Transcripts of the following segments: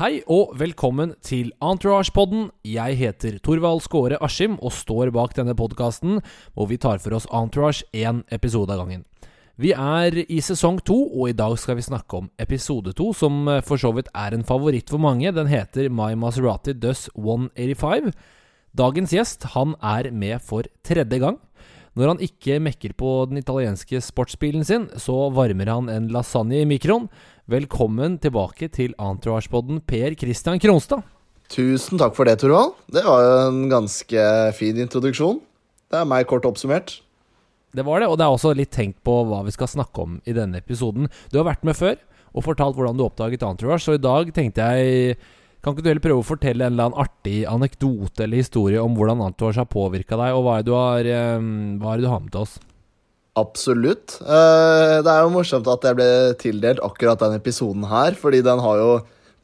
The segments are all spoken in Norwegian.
Hei og velkommen til Entourage-podden. Jeg heter Torvald Skåre Askim og står bak denne podkasten hvor vi tar for oss Entourage én episode av gangen. Vi er i sesong to, og i dag skal vi snakke om episode to, som eh, for så vidt er en favoritt for mange. Den heter My Maserati Does 185. Dagens gjest han er med for tredje gang. Når han ikke mekker på den italienske sportsbilen sin, så varmer han en lasagne i mikroen. Velkommen tilbake til Entourage-podden, Per Christian Kronstad. Tusen takk for det, Torvald. Det var jo en ganske fin introduksjon. Det er meg kort oppsummert. Det var det, og det er også litt tenkt på hva vi skal snakke om i denne episoden. Du har vært med før og fortalt hvordan du oppdaget Entourage, så i dag tenkte jeg Kan ikke du heller prøve å fortelle en eller annen artig anekdote eller historie om hvordan Entourage har påvirka deg, og hva er har, eh, hva er det du har med til oss? Absolutt. Eh, det er jo morsomt at jeg ble tildelt akkurat den episoden her, fordi den har jo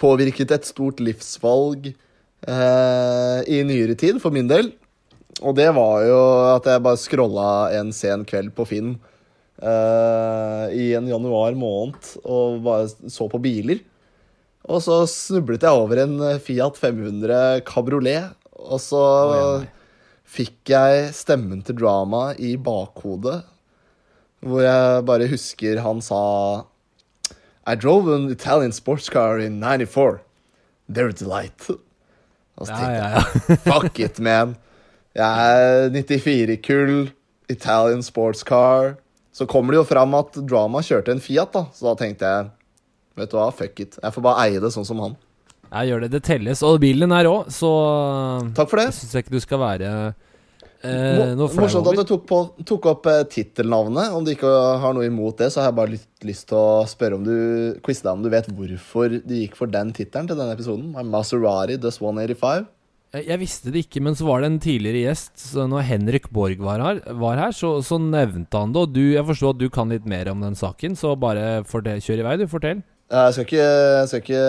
påvirket et stort livsvalg eh, i nyere tid, for min del. Og det var jo at jeg bare scrolla en sen kveld på Finn i en januar måned og bare så på biler. Og så snublet jeg over en Fiat 500 kabriolet, og så oh, fikk jeg stemmen til drama i bakhodet hvor jeg bare husker han sa I drove an Italian sports car in 94. They're a delight. Og så Ja, tenkte ja, jeg, ja. fuck it, man. Jeg er 94-kull, Italian sports car. Så kommer det jo fram at Drama kjørte en Fiat, da. Så da tenkte jeg, vet du hva, fuck it. Jeg får bare eie det sånn som han. Jeg gjør det. Det telles. Og bilen er òg, så Takk for det. Jeg syns ikke du skal være eh, noe flau Morsomt at du tok, på, tok opp eh, tittelnavnet. Om du ikke har noe imot det, så har jeg bare litt lyst til å spørre om du quize deg om du vet hvorfor du gikk for den tittelen til denne episoden. Maserati Does 185. Jeg, jeg visste det ikke, men så var det en tidligere gjest. Så når Henrik Borg var her, var her så, så nevnte han det. Og du, jeg forstår at du kan litt mer om den saken, så bare fortell, kjør i vei, du. Fortell. Jeg skal, ikke, jeg skal ikke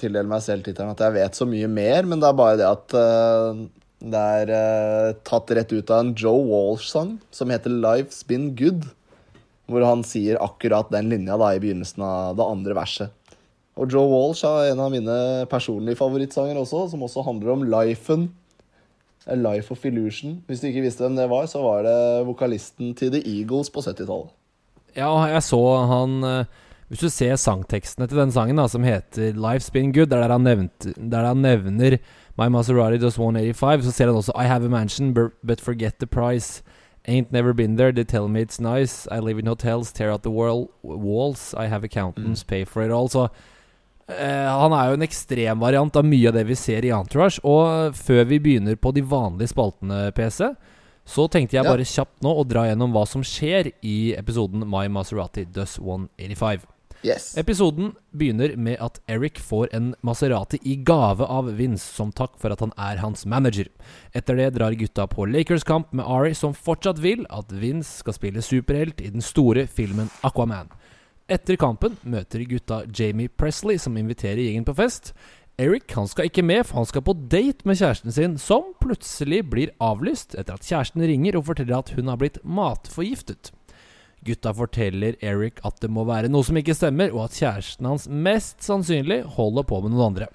tildele meg selv tittelen at jeg vet så mye mer, men det er bare det at uh, det er uh, tatt rett ut av en Joe Walsh-sang som heter Life's Been Good. Hvor han sier akkurat den linja da i begynnelsen av det andre verset. Og Joe Walsh er en av mine personlige favorittsanger også, som også handler om lifen. A Life of Illusion. Hvis du ikke visste hvem det var, så var det vokalisten til The Eagles på 70-tallet. Ja, jeg så han eh, Hvis du ser sangtekstene til den sangen, da, som heter 'Life's Been Good', der han, nevnt, der han nevner My Maserati does 185, så ser han også 'I have a mansion, but forget the price'. Ain't never been there, they tell me it's nice. I live in hotels, tear out the world, walls. I have accountants, pay for it all. Så eh, han er jo en ekstremvariant av mye av det vi ser i Entourage. Og før vi begynner på de vanlige spaltene, PC, så tenkte jeg Ja. bare kjapt nå å dra gjennom hva som skjer i episoden My Maserati Does 185. Yes. Episoden begynner med at Eric får en Maserati i gave av Vince som takk for at han er hans manager. Etter det drar gutta på Lakers-kamp med Ari, som fortsatt vil at Vince skal spille superhelt i den store filmen Aquaman. Etter kampen møter gutta Jamie Presley, som inviterer gjengen på fest. Eric han skal ikke med, for han skal på date med kjæresten sin, som plutselig blir avlyst etter at kjæresten ringer og forteller at hun har blitt matforgiftet. Gutta forteller Eric at det må være noe som ikke stemmer, og at kjæresten hans mest sannsynlig holder på med noen andre.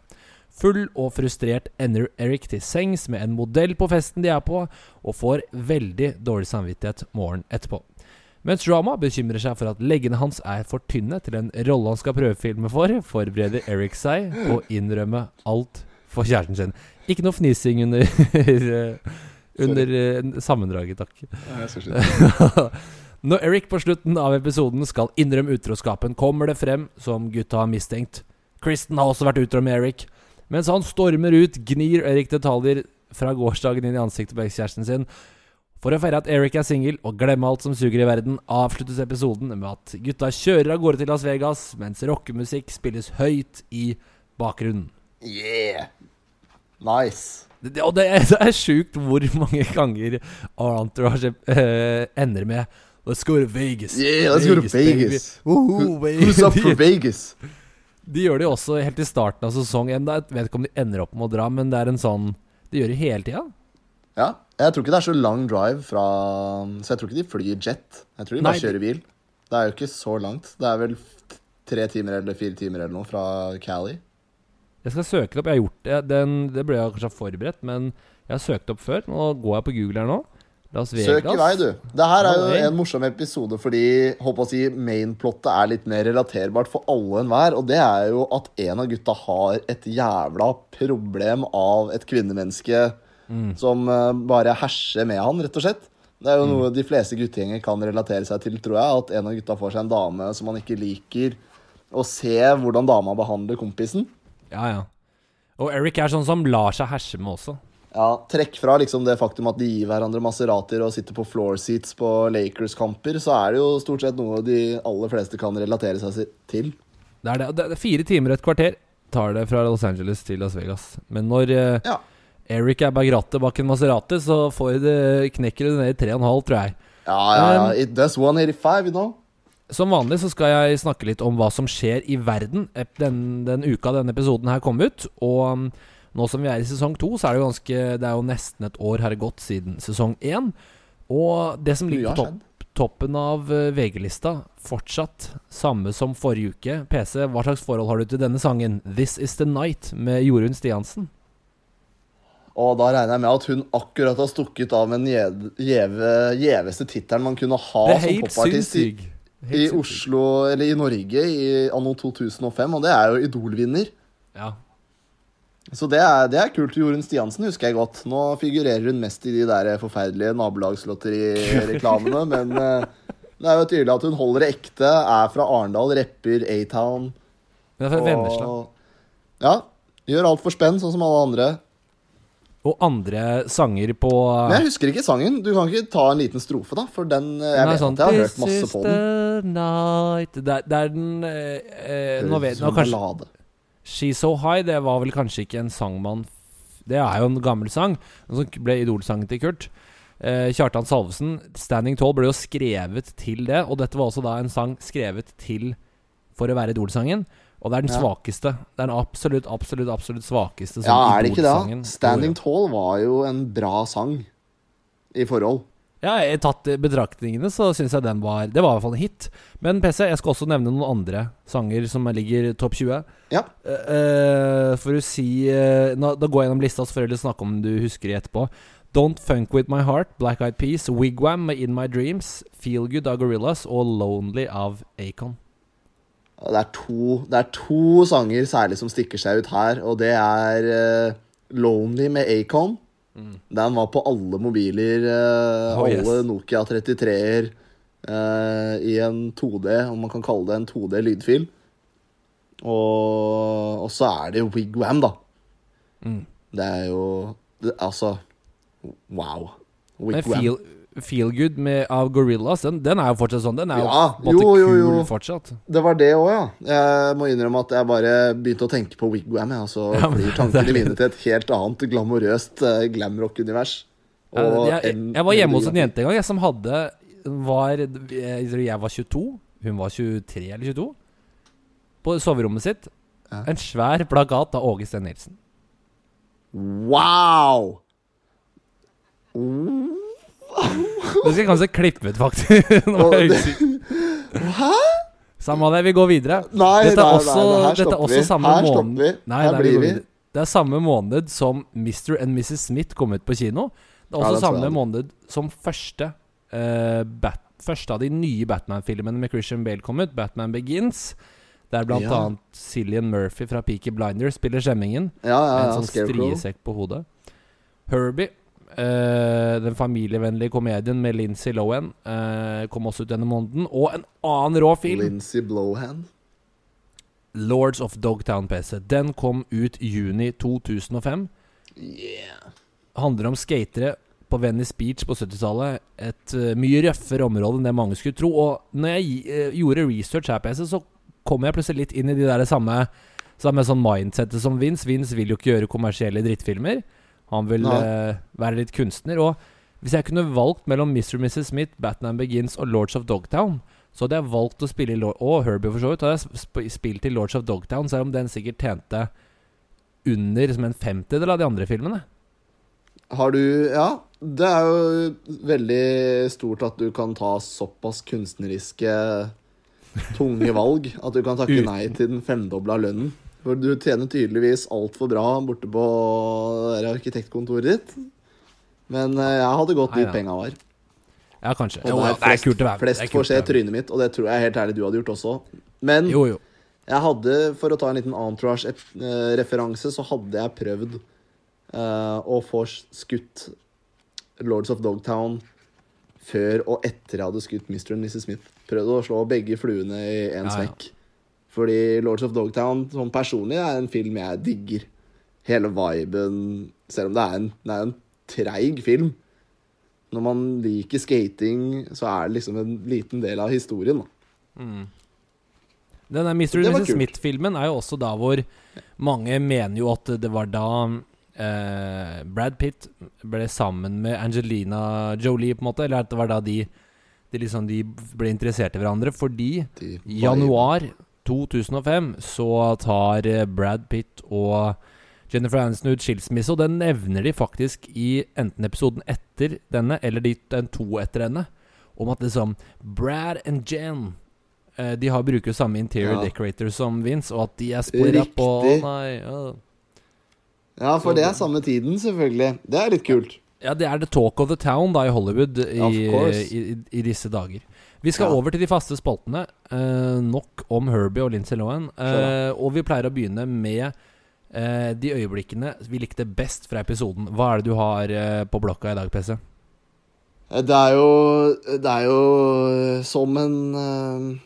Full og frustrert ender Eric til sengs med en modell på festen de er på, og får veldig dårlig samvittighet morgenen etterpå. Mens Drama bekymrer seg for at leggene hans er for tynne til en rolle han skal prøvefilme for, forbereder Eric seg på å innrømme alt for kjæresten sin. Ikke noe fnising under, under eh, sammendraget, takk. Når Eric på slutten av episoden skal innrømme utroskapen, kommer det frem som gutta har mistenkt. Kristen har også vært utro med Eric. Mens han stormer ut, gnir Eric detaljer fra gårsdagen inn i ansiktet på ekskjæresten sin. For å feire at Eric er singel og glemme alt som suger i verden, avsluttes episoden med at gutta kjører av gårde til Las Vegas, mens rockemusikk spilles høyt i bakgrunnen. Yeah! Nice. Det, og det er, det er sjukt hvor mange ganger Entourage eh, ender med Let's go to Vegas. Yeah, let's go to Vegas. Woohoo. Who's up for Vegas? de gjør det jo også helt i starten av sesongen. Jeg vet ikke om de ender opp med å dra, men det er en sånn De gjør det hele tida. Ja. Jeg tror ikke det er så lang drive fra Så jeg tror ikke de flyr jet. Jeg tror de bare Nei, kjører bil. Det er jo ikke så langt. Det er vel tre timer eller fire timer eller noe fra Cali. Jeg skal søke det opp. Jeg har gjort det. Den, det ble jeg kanskje forberedt, men jeg har søkt opp før. Nå går jeg på Google her nå. Las Vegas. Søk i vei, du. Det her er jo en morsom episode fordi håper å si, mainplottet er litt mer relaterbart for alle enn enhver. Og det er jo at en av gutta har et jævla problem av et kvinnemenneske Mm. som eh, bare herser med han, rett og slett. Det er jo noe de fleste guttegjenger kan relatere seg til, tror jeg. At en av gutta får seg en dame som han ikke liker, og se hvordan dama behandler kompisen. Ja, ja. Og Eric er sånn som lar seg herse med også. Ja, Trekk fra liksom det faktum at de gir hverandre Maserater og sitter på floor seats på Lakers-kamper, så er det jo stort sett noe de aller fleste kan relatere seg til. Det er det. Det er fire timer og et kvarter tar det fra Los Angeles til Las Vegas. Men når eh, Ja. Eric er bak rattet bak en Maserati, så får det knekker det ned i 3,5, tror jeg. Ja, ja, ja. It does 185, you know. Som vanlig så skal jeg snakke litt om hva som skjer i verden den, den uka denne episoden her kom ut. Og um, nå som vi er i sesong to, så er det jo ganske Det er jo nesten et år har det gått siden sesong én. Og det som ligger på topp, toppen av eh, VG-lista, fortsatt samme som forrige uke. PC, hva slags forhold har du til denne sangen? 'This Is The Night' med Jorunn Stiansen? Og da regner jeg med at hun akkurat har stukket av med den gjeve- gjeve- gjeveste tittelen man kunne ha som popartist i, i Oslo, eller i Norge i anno 2005, og det er jo Idol-vinner. Ja. Så det er, det er kult. Jorunn Stiansen husker jeg godt. Nå figurerer hun mest i de der forferdelige nabolagslotterireklamene, men eh, det er jo tydelig at hun holder det ekte, er fra Arendal, rapper A-Town. Det er fra Vennesla. Ja. Gjør alt for spenn, sånn som alle andre. Og andre sanger på Men jeg husker ikke sangen. Du kan ikke ta en liten strofe, da? For den eh, Jeg er vet sånn, at jeg har hørt masse på den. night Det er, det er den eh, eh, Nå vet jeg kanskje. She's So High, det var vel kanskje ikke en sang man Det er jo en gammel sang, som ble idolsangen til Kurt. Eh, Kjartan Salvesen, 'Standing Tall', ble jo skrevet til det, og dette var også da en sang skrevet til for å være idolsangen. Og det er den Ja. svakeste. Det er den absolutt, absolutt, absolutt svakeste Ja, er det ikke det? 'Standing Tall' var jo en bra sang i forhold. Ja, jeg tatt betraktningene, så syns jeg den var Det var i hvert fall en hit. Men PC, jeg skal også nevne noen andre sanger som ligger topp 20. Ja. Eh, for å si uh, nå, Da går jeg gjennom lista, så får jeg snakke om du husker de etterpå. Don't Funk With My Heart, Black Eyed Peas, Wigwam med In My Dreams, Feel Good av Gorillas og Lonely av Acon. Det er, to, det er to sanger særlig som stikker seg ut her, og det er uh, 'Lonely' med Acon. Den var på alle mobiler, eh, Oh, yes. alle Nokia 33-er, eh, i en 2D, om man kan kalle det en 2D-lydfil. Og, og så er det Wigwam, da. Mm. Det er jo det, Altså Wow. Wigwam. Feel, Good med, av Gorillas, den, den er jo fortsatt sånn. Den er Ja, jo, jo, jo, jo. kul fortsatt. Det var det òg, ja. Jeg må innrømme at jeg bare begynte å tenke på Wigwam, jeg, og så Ja, flyr tankene mine til et helt annet glamorøst uh, glamrock-univers. Jeg, jeg, jeg var hjemme hos en jente en gang jeg, som hadde var, Jeg tror jeg var 22, hun var 23 eller 22. På soverommet sitt. Ja. En svær plakat av Åge Steen Nilsen. Wow! Det skal jeg kanskje klippe ut, faktisk. Nå Og jeg usikker. Hæ? Samme av det, vi går videre. Nei, Dette er nei, også, nei, her dette er stopper også vi. samme Her måned stopper vi. Nei, Her nei, blir går vi. videre. Det er samme måned som Mr. and Mrs. Smith kom ut på kino. Det er Ja, også det så samme jeg. måned som første eh, Bat Første av de nye Batman-filmene med Christian Bale kom ut, Batman Begins. Der blant Ja. annet Cillian Murphy fra Peaky Blinders spiller skjemmingen. Ja, ja, med ja, en sånn Scarecrow. striesekk på hodet. Herbie, eh, den familievennlige komedien med Lindsay Lohan, uh, kom også ut denne måneden. Og en annen rå film, Lincy Blohan? Lords of Dogtown PC. Den kom ut juni 2005. Yeah. Handler om skatere på Venice Beach på 70-tallet. Et uh, mye røffere område enn det mange skulle tro. Og når jeg gjorde research her, PC, så kom jeg plutselig litt inn i de der samme Samme sånn mindsettet som Vince. Vince vil jo ikke gjøre kommersielle drittfilmer. Han vil eh, være litt kunstner. Og hvis jeg kunne valgt mellom Mr. og Mrs. Smith, Batman Begins og Lords of Dogtown, så hadde jeg valgt å spille i Lord Og Herbie, for så vidt. Hadde jeg sp spilt i Lords of Dogtown, selv om den sikkert tjente under som en femtedel av de andre filmene. Har du Ja, det er jo veldig stort at du kan ta såpass kunstneriske tunge valg at du kan takke nei til den femdobla lønnen For du tjener tydeligvis altfor bra borte på det arkitektkontoret ditt. Men eh, jeg hadde gått dit penga var. Ja, kanskje. Jo, ja, det er kult å være flest Det får se trynet mitt, og det tror jeg helt ærlig du hadde gjort også. Men Jo, jo. jeg hadde, for å ta en liten Entourage-referanse, så hadde jeg prøvd uh, å få skutt Lords of Dogtown før og etter jeg hadde skutt Mr. og Mrs. Smith. Prøvd å slå begge fluene i én Ja, ja. Fordi Lords of Dogtown sånn personlig er en film jeg digger. Hele viben Selv om det er en, det er en treig film. Når man liker skating, så er det liksom en liten del av historien. Da. Den der Mr. Mrs. Smith-filmen er jo også da hvor mange mener jo at det var da eh, Brad Pitt ble sammen med Angelina Jolie, på en måte. Eller at det var da de, de, liksom, de ble interessert i hverandre. Fordi De januar 2005 så tar eh, Brad Pitt og Jennifer Aniston ut skilsmisse, og den nevner de faktisk i enten episoden etter denne, eller de, den to etter denne, om at liksom Brad and Jen eh, De har bruker samme interior Ja. decorator som Vince, og at de er spora på. Nei, å. Ja, for det er samme tiden, selvfølgelig. Det er litt kult. Ja, det er the talk of the town da i Hollywood i, i, i, i disse dager. Vi skal Ja. over til de faste spaltene. Eh, nok om Herbie og Lindsay Lohan. Eh, og vi pleier å begynne med eh, de øyeblikkene vi likte best fra episoden. Hva er det du har eh, på blokka i dag, PC? Det er jo Det er jo som en uh,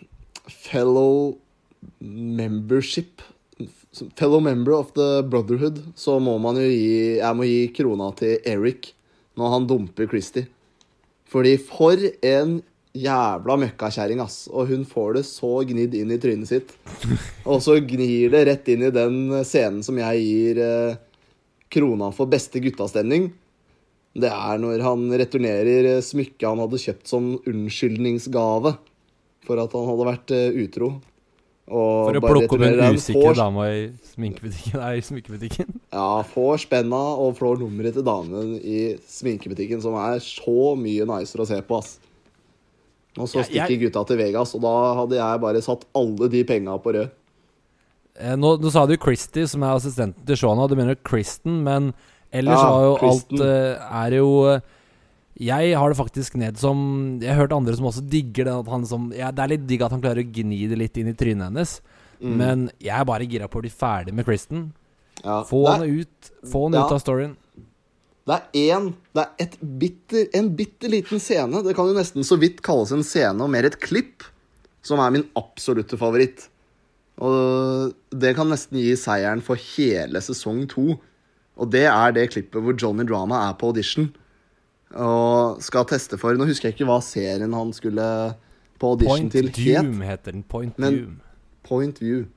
fellow membership Fellow member of the brotherhood, så må man jo gi Jeg må gi krona til Eric når han dumper Christie. Fordi for en jævla møkkakjerring, ass. Og hun får det så gnidd inn i trynet sitt. Og så gnir det rett inn i den scenen som jeg gir eh, krona for beste guttastemning. Det er når han returnerer eh, smykket han hadde kjøpt som unnskyldningsgave for at han hadde vært eh, utro. Og For å plukke opp en usikker dama i sminkebutikken. Nei, i sminkebutikken. Ja, får spenna og får nummeret til damen i sminkebutikken, som er så mye nicer å se på, ass. Og så stikker jeg- gutta til Vegas, og da hadde jeg bare satt alle de penga på rød. Eh, nå, nå sa du Christie, som er assistenten til Shona. Du mener Kristen, men ellers Ja, var jo Kristen. alt eh, Er jo eh, Jeg har det faktisk ned som Jeg har hørt andre som også digger det. Som, ja, det er litt digg at han klarer å gni det litt inn i trynet hennes. Mm. Men jeg er bare gira på å bli ferdig med Kristen. Ja, Få han ut Få han ut av storyen. Det er én Det er et bitter, en bitte liten scene. Det kan jo nesten så vidt kalles en scene, og mer et klipp, som er min absolutte favoritt. Og det kan nesten gi seieren for hele sesong to. Og det er det klippet hvor Johnny Drama er på audition og skal teste for Nå husker jeg ikke hva serien han skulle på audition Point til het. Heter den. Point Men- Doom. Point View.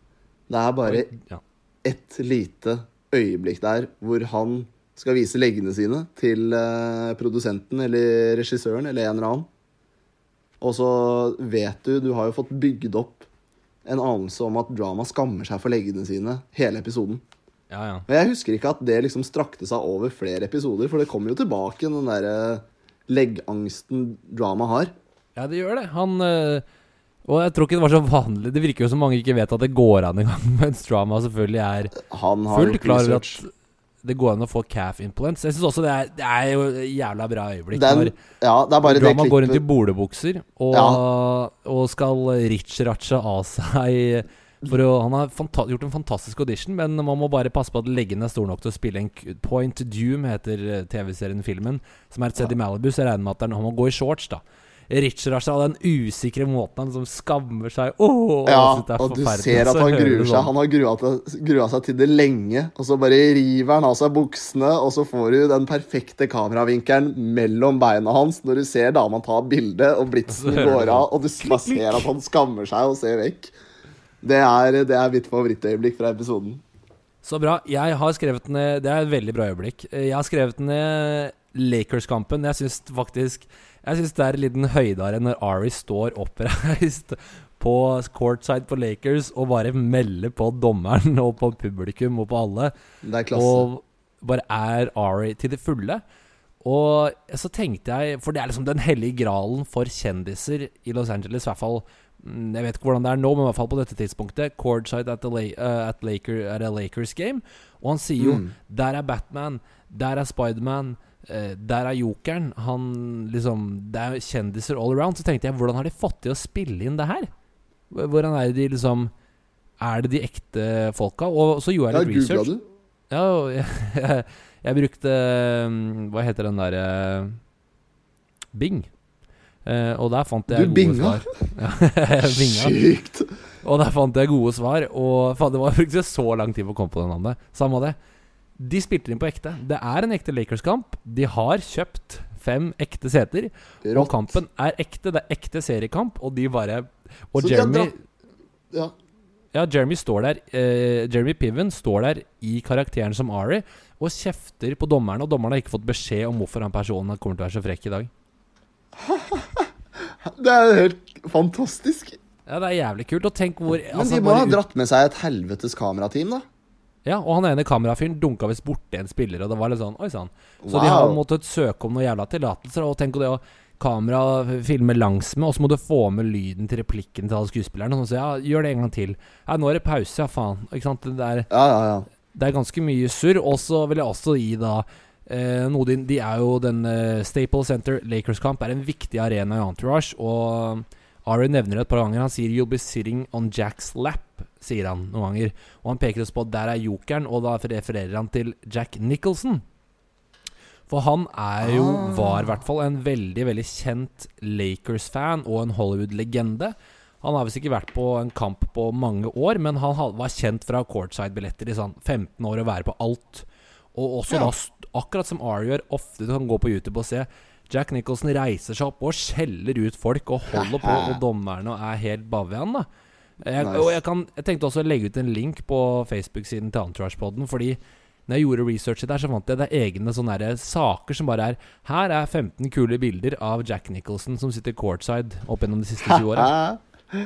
Det er bare ja. et lite øyeblikk der hvor han skal vise leggene sine til eh, produsenten eller regissøren eller en eller annen. Og så vet du Du har jo fått bygd opp en anelse om at drama skammer seg for leggene sine hele episoden. ja, ja. Men jeg husker ikke at det liksom strakte seg over flere episoder, for det kommer jo tilbake, den derre leggangsten drama har. Ja, det gjør det. Han øh, Og jeg tror ikke det var så vanlig. Det virker jo som mange ikke vet at det går an engang, mens drama selvfølgelig er fullt klar over at det går an å få calf implants. Jeg syns også det er, det er jo jævla bra øyeblikk. Den, når ja, det er bare det man går rundt i bolebukser og, og skal rich-ratcha av seg for å, Han har gjort en fantastisk audition, men man må bare passe på at leggen er stor nok til å spille en Point Doom, heter eh, TV-serien Filmen, som er et sted i Malibu. Så jeg regner med at han må gå i shorts, da. Rich-rache av den usikre måten han som skammer seg oh, Ja, og du ser at han gruer seg. sånn. Han har grua, til, grua seg til det lenge, og så bare river han av seg buksene, og så får du den perfekte kameravinkelen mellom beina hans når du ser dama ta bilde, og blitsen går av, sånn. og du bare ser at han skammer seg og ser vekk. Det er, det er mitt favorittøyeblikk fra episoden. Så bra. Jeg har skrevet ned Det er et veldig bra øyeblikk. Jeg har skrevet ned Lakers-kampen. Jeg syns faktisk Jeg synes det er en liten høydare når Ari står oppreist på courtside på Lakers og bare melder på dommeren og på publikum og på alle. Det er klasse. Og bare er Ari til det fulle. Og så tenkte jeg For det er liksom den hellige gralen for kjendiser i Los Angeles, i hvert fall mm, Jeg vet ikke hvordan det er nå, men i hvert fall på dette tidspunktet. Courtside at, the uh, at, Laker, at Lakers game. Og han sier jo Mm. Der er Batman, der er Spiderman, der er Jokeren. Han liksom Det er kjendiser all around. Så tenkte jeg, hvordan har de fått til å spille inn det her? Hvordan er det de liksom Er det de ekte folka? Og så gjorde jeg litt jeg research. du? Ja, jeg, jeg, jeg brukte um, Hva heter den derre Bing. Uh, og der fant jeg Du gode binga? svar. Sykt! Og der fant jeg gode svar. Og faen, det var faktisk så lang tid på å komme på det navnet. Samme det. De spilte inn på ekte. Det er en ekte Lakers-kamp. De har kjøpt fem ekte seter. Og kampen er ekte. Det er ekte seriekamp, og de bare Og Så Jeremy Ja. Ja, Jeremy står der eh, Jeremy Piven står der i karakteren som Ari og kjefter på dommeren, og dommeren har ikke fått beskjed om hvorfor han personen kommer til å være så frekk i dag. Det er helt fantastisk. Ja, det er jævlig kult. Og tenk hvor Men altså, de må ha dratt med seg et helvetes kamerateam, da. Ja, og han ene kamerafyren dunka visst borti en spiller, og det var litt sånn Oi sann. Så de har måttet søke om noen jævla tillatelser. Og tenk på det å kamera langs med og så må du få med lyden til replikken til alle skuespillerne. Og så ja, gjør det en gang til. Ja, nå er det pause, ja faen. Ikke sant. Det er, Ja, ja, ja. det er ganske mye surr. Og så vil jeg også gi da eh, noe de, de er jo den eh, Staple Center Lakers-kamp er en viktig arena i Entourage, og Ari nevner det et par ganger. Han sier 'You'll be sitting on Jacks lap', sier han noen ganger. Og han peker oss på at der er jokeren, og da refererer han til Jack Nicholson. For han er jo, Ah. var i hvert fall, en veldig, veldig kjent Lakers-fan og en Hollywood-legende. Han har visst ikke vært på en kamp på mange år, men han var kjent fra courtside-billetter i sånn 15 år og være på alt. Og også Ja. da, akkurat som Ari gjør, ofte du kan gå på YouTube og se Jack Nicholson reiser seg opp og skjeller ut folk og holder på, og dommerne er helt bavian, da. Jeg, Nice. og jeg, kan, jeg tenkte også å legge ut en link på Facebook-siden til Entourage-podden, fordi når jeg gjorde researchet der, så fant jeg det er egne sånne saker som bare er Her er 15 kule bilder av Jack Nicholson som sitter courtside opp gjennom de siste 20 åra.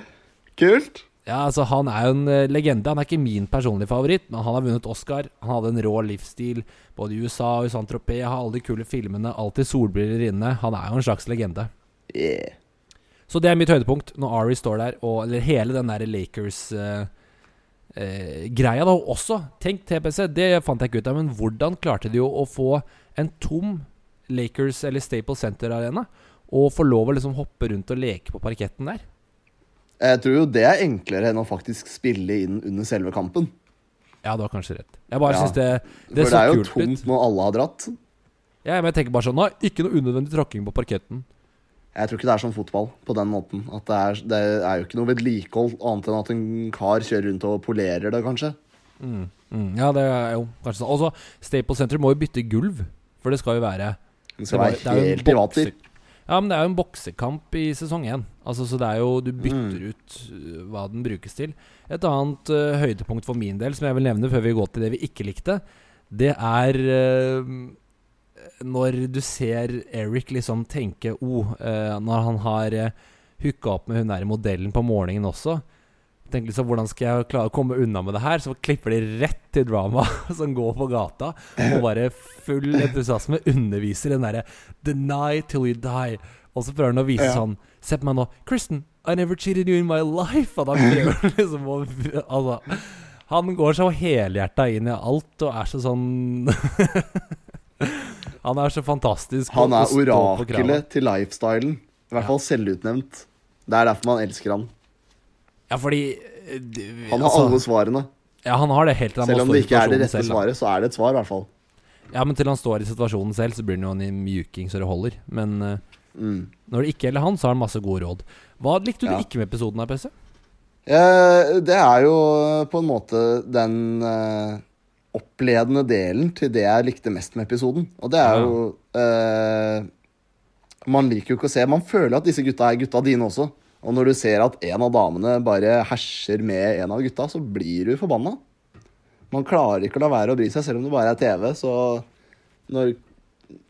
Kult. Ja, altså Han er jo en eh, legende. Han er ikke min personlige favoritt, men han har vunnet Oscar. Han hadde en rå livsstil både i USA og i Saint-Tropez. Har alle de kule filmene, alltid solbriller inne. Han er jo en slags legende. Yeah. Så det er mitt høydepunkt, når Ari står der, og Eller hele den der Lakers-greia, da. Også, tenk TPC, det fant jeg ikke ut av, men hvordan klarte de jo å få en tom Lakers eller Staple Center-arena, og få lov å liksom hoppe rundt og leke på parketten der? Jeg tror jo det er enklere enn å faktisk spille inn under selve kampen. Ja, du har kanskje rett. Jeg bare Ja. synes det, For det det er jo tomt ut. når alle har dratt. Ja, men jeg tenker bare sånn Nei, ikke noe unødvendig tråkking på parketten. Jeg tror ikke det er som fotball på den måten. At det er, det er jo ikke noe vedlikehold annet enn at en kar kjører rundt og polerer det, kanskje. Mm, mm, ja, det er jo kanskje sånn. Og så Staple Center må jo bytte gulv, for det skal jo være Det skal Det var- være helt privater. Ja, men det er jo en boksekamp i sesong én. Altså, så det er jo Du bytter Mm. ut uh, hva den brukes til. Et annet uh, høydepunkt for min del, som jeg vil nevne før vi går til det vi ikke likte, det er uh, når du ser Eric liksom tenke oh, eh, Når han har eh, hooka opp med hun der modellen på morgenen også. Tenk liksom, Hvordan skal jeg klare å komme unna med det her? Så klipper de rett til drama som går på gata, og bare full entusiasme underviser den derre 'deny till you die'. Og så prøver han å vise Ja. sånn Se på meg nå. 'Kristen, I never cheated you in my life'. Og da prøver han liksom å Altså Han går så helhjerta inn i alt og er så sånn Han er så fantastisk. Han er orakelet til lifestylen. I hvert Ja. fall selvutnevnt. Det er derfor man elsker han. Ja, fordi eh, Han har altså, alle svarene. Ja, han har det helt til han Selv om det ikke er det rette selv, svaret, så er det et svar, i hvert fall. Ja, men til han står i situasjonen selv, så blir han jo en i mjuking så det holder. Men eh, Mm. når det ikke gjelder han, så har han masse gode råd. Hva likte du Ja. ikke med episoden her, PC? Eh, det er jo på en måte den eh, oppledende delen til det jeg likte mest med episoden. Og det er jo eh, Man liker jo ikke å se Man føler at disse gutta er gutta dine også. Og når du ser at en av damene bare herser med en av gutta, så blir du forbanna. Man klarer ikke å la være å bry seg, selv om det bare er TV. Så når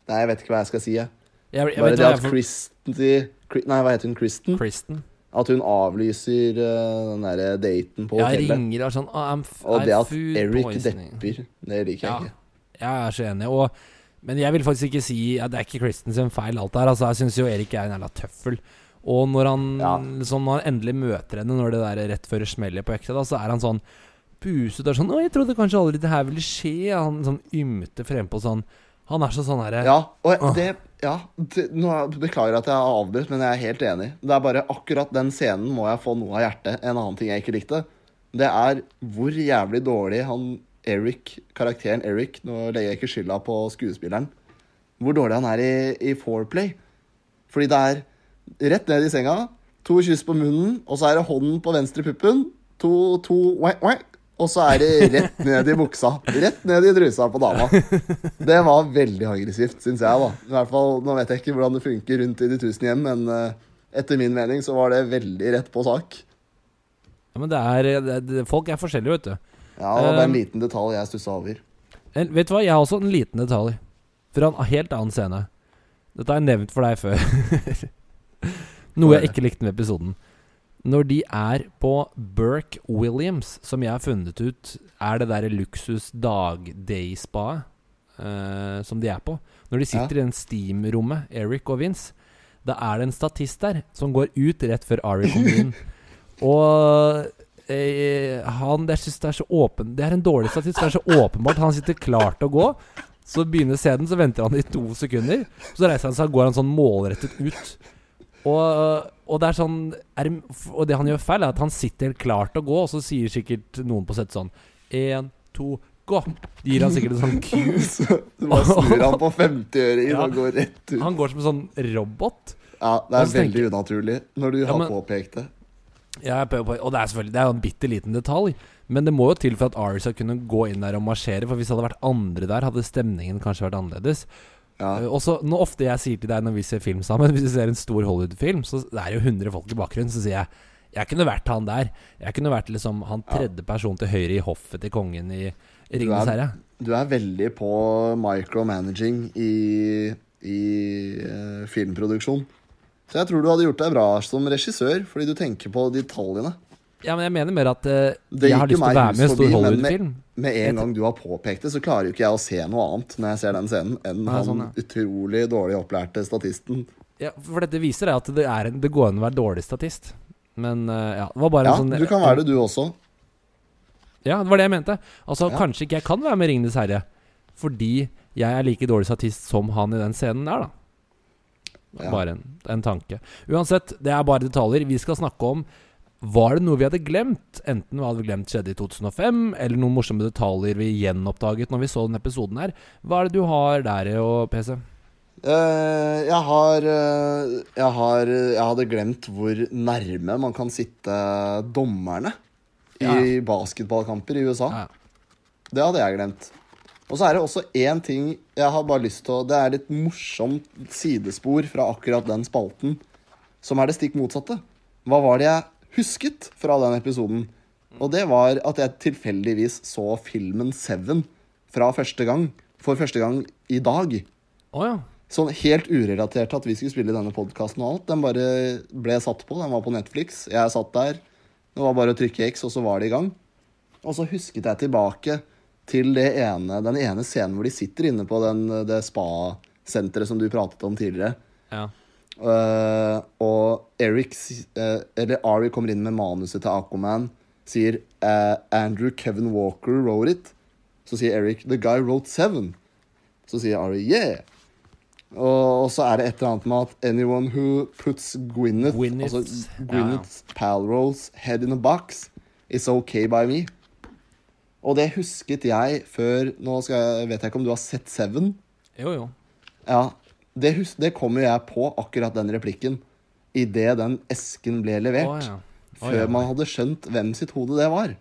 Nei, jeg vet ikke hva jeg skal si. Jeg. Jeg, jeg Bare vet det at for- Nei, hva heter hun? Kristen? Kristen. At hun avlyser eh, den derre daten på hotellet. Ja, ringer og sånn «Ah, I'm f Og det at Eric poisoning». depper, det liker jeg Ja, ikke. jeg er så enig. Og, men jeg vil faktisk ikke si at det er ikke Kristen feil, alt det her. Altså, jeg syns jo Erik er en jævla tøffel. Og når han, Ja. sånn, når han endelig møter henne, når det der rett før det smeller på ekte, da, så er han sånn buset og sånn 'Å, jeg trodde kanskje aldri det her ville skje.' Han sånn ymter frempå sånn Han er så sånn herre Ja, og det Ja, det, nå beklager at jeg har avbrutt, men jeg er helt enig. Det er bare akkurat den scenen må jeg få noe av hjertet. En annen ting jeg ikke likte, det er hvor jævlig dårlig han Eric, karakteren Eric Nå legger jeg ikke skylda på skuespilleren. Hvor dårlig han er i, i foreplay. Fordi det er rett ned i senga, to kyss på munnen, og så er det hånden på venstre puppen. To, to wah, whack, og så er det rett ned i buksa. Rett ned i trusa på dama. Det var veldig aggressivt, syns jeg. da I hvert fall, Nå vet jeg ikke hvordan det funker rundt i de tusen hjem, men uh, etter min mening så var det veldig rett på sak. Ja, men det er det, det, Folk er forskjellige, vet du. Ja, Det er en Um, liten detalj jeg stussa over. En, vet du hva, jeg har også en liten detalj. Fra en helt annen scene. Dette har jeg nevnt for deg før. Noe jeg ikke likte med episoden. Når de er på Burke Williams, som jeg har funnet ut er det derre luksus dag-day-spaet uh, som de er på Når de sitter i den Steam-rommet, Eric og Vince, da er det en statist der som går ut rett før Ari kommer inn. Og eh, han Jeg synes det er så åpen Det er en dårlig statist. Det er så åpenbart. Han sitter klar til å gå. Så begynner scenen, så venter han i to sekunder. Så reiser han seg og går han sånn målrettet ut. Og, og det er sånn er, Og det han gjør feil, er at han sitter klar til å gå, og så sier sikkert noen på sett sånn Én, to, gå! Gir han sikkert en sånn cue. Så bare snur han på 50-øringen Ja. og går rett ut. Han går som en sånn robot. Ja, Det er veldig tenker- unaturlig når du Ja, har men- påpekt det. Ja, og det er selvfølgelig Det er en bitte liten detalj. Men det må jo til for at Ari skal kunne gå inn der og marsjere. For hvis det hadde vært andre der, hadde stemningen kanskje vært annerledes. Ja. Uh, også Nå ofte jeg sier til deg når vi ser film sammen Hvis vi ser en stor Hollywood-film, så det er jo 100 folk i bakgrunnen, så sier jeg jeg kunne vært han der. Jeg kunne vært liksom han tredje person til høyre i hoffet til kongen i Ringenes er- herre. Du er veldig på micromanaging i, i uh, filmproduksjon. Så jeg tror du hadde gjort deg bra som regissør, fordi du tenker på detaljene. Ja, men jeg mener mer at uh, jeg har lyst til å være med i en stor Hollywood-film. Med en gang du har påpekt det, så klarer jo ikke jeg å se noe annet når jeg ser den scenen, enn Nei, han sånn, ja. utrolig dårlig opplærte statisten. Ja, for dette viser deg at det, er en, det går an å være dårlig statist. Men uh, ja, det var bare Ja, en sånn du kan være det, du også. Ja, det var det jeg mente. Altså, Ja. Kanskje ikke jeg kan være med i Ringenes herre fordi jeg er like dårlig statist som han i den scenen der, da. Bare en, en tanke. Uansett, det er bare detaljer. Vi skal snakke om Var det noe vi hadde glemt? Enten hva hadde vi glemt skjedde i 2005, eller noen morsomme detaljer vi gjenoppdaget når vi så denne episoden her. Hva er det du har der og PC? Uh, jeg har uh, Jeg har Jeg hadde glemt hvor nærme man kan sitte dommerne i basketballkamper i USA. Ja. Det hadde jeg glemt. Og så er det også én ting jeg har bare lyst til å Det er litt morsomt sidespor fra akkurat den spalten, som er det stikk motsatte. Hva var det jeg husket fra den episoden? Og det var at jeg tilfeldigvis så filmen Seven fra første gang. For første gang i dag. Oh, ja. Sånn helt urelatert til at vi skulle spille denne podkasten og alt. Den bare ble satt på. Den var på Netflix. Jeg satt der. Det var bare å trykke X, og så var det i gang. Og så husket jeg tilbake til det ene, den ene scenen hvor de sitter inne på den, det spa-senteret som du pratet om tidligere. ja. Eh, og Eric, eh, eller Ari kommer inn med manuset til Aquaman. Sier uh, Andrew Kevin Walker wrote it. Så sier Eric The guy wrote seven. Så sier Ari yeah. Og, og så er det et eller annet med at anyone who puts Gwyneth, Gwyneth, altså ja. Gwyneth Palrow's head in a box is okay by me. Og det husket jeg før Nå jeg, vet jeg ikke om du har sett Seven? Jo, jo. Ja, det, det kom jo jeg på, akkurat den replikken, idet den esken ble levert. Oh, ja. Å, Før ja. man hadde skjønt hvem sitt hode det var.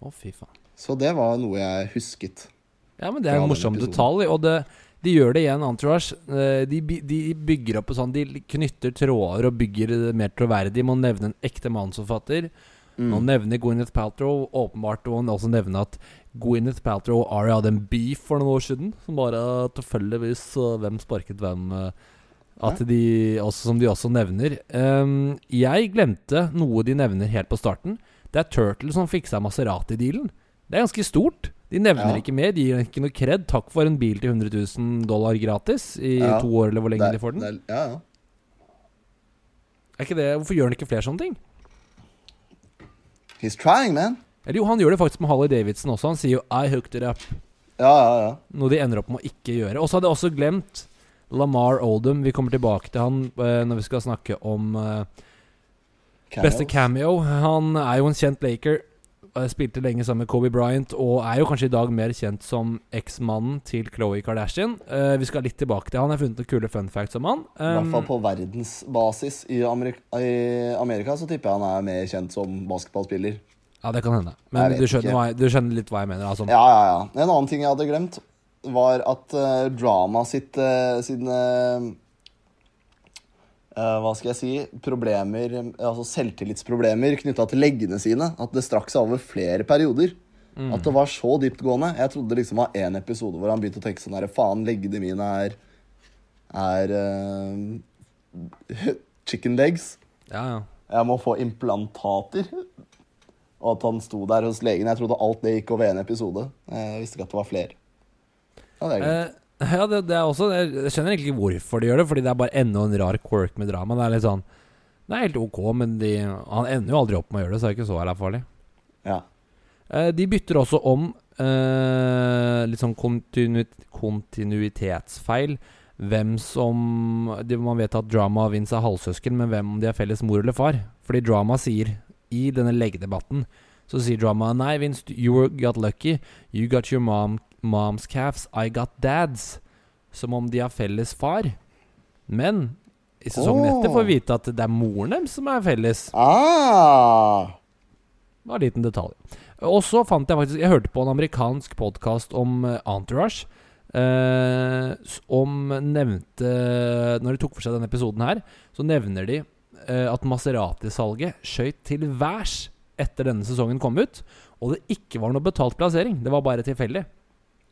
Å, fy faen. Så det var noe jeg husket. Ja, men det er en morsom detalj. Og det, de gjør det igjen, Entourage. Eh, De, de bygger opp og sånn De knytter tråder og bygger det mer troverdig. Må nevne en ekte manusforfatter. Mm. Nå nevner Gwyneth Paltrow åpenbart Og også nevne at Gwyneth Paltrow og Ari hadde en beef for noen år siden. Som bare tilfeldigvis Hvem sparket hvem? uh, at de også, Som de også nevner. Um, jeg glemte noe de nevner helt på starten. Det er Turtle som fiksa Maserati-dealen. Det er ganske stort. De nevner Ja. ikke mer. De gir ikke noe kred. Takk for en bil til 100 000 dollar gratis i Ja. to år, eller hvor lenge Det- de får den. det- ja, ja. Er ikke det, Hvorfor gjør han ikke flere sånne ting? He's trying, man. Eller jo, han gjør det faktisk med Harley Davidson også. Han sier jo 'I hooked it up'. Ja, ja, ja. Noe de ender opp med å ikke gjøre. Og så hadde jeg også glemt Lamar Oldham. Vi kommer tilbake til han uh, når vi skal snakke om uh, beste cameo. Han er jo en kjent Laker. eh, Spilte lenge sammen med Kobe Bryant og er jo kanskje i dag mer kjent som eksmannen til Khloe Kardashian. Vi skal litt tilbake til han. Jeg har funnet noen kule fun facts om han. I hvert fall Um, på verdensbasis. I, Amerika, I Amerika så tipper jeg han er mer kjent som basketballspiller. Ja, det kan hende. Men du skjønner, hva du skjønner litt hva jeg mener. Altså. Ja, ja, ja. En annen ting jeg hadde glemt, var at uh, drama sitt uh, sine uh, Hva skal jeg si Problemer Altså selvtillitsproblemer knytta til leggene sine. At det strakk seg over flere perioder. Mm. At det var så dyptgående. Jeg trodde det liksom var én episode hvor han begynte å tenke sånn her Faen, leggene mine er Er eh, chicken legs. Ja, ja. Jeg må få implantater. Og at han sto der hos legen. Jeg trodde alt det gikk over én episode. Jeg visste ikke at det var flere. Ja, det er greit. Eh, ja, det, det er også Jeg skjønner egentlig ikke hvorfor de gjør det, fordi det er bare enda en rar quirk med drama. Det er litt sånn Det er helt ok, men de, han ender jo aldri opp med å gjøre det, så det er ikke så jævla farlig. Ja. Eh, de bytter også om eh, litt sånn kontinuit, kontinuitetsfeil. Hvem som de, Man vet at Drama og Vince er halvsøsken, men hvem om de er felles mor eller far. Fordi Drama sier i denne legedebatten Så sier Drama Nei, Vince, you got lucky. You got your mom, mom's calves. I got dad's. Som om de har felles far. Men i sesongen etter får vi vite at det er moren deres som er felles. Ah! Det var en liten detalj. Og så fant jeg faktisk Jeg hørte på en amerikansk podkast om eh, Entourage. Eh, om nevnte Når de tok for seg denne episoden her, så nevner de at Maserati-salget skøyt til værs etter denne sesongen kom ut. Og det ikke var noe betalt plassering. Det var bare tilfeldig.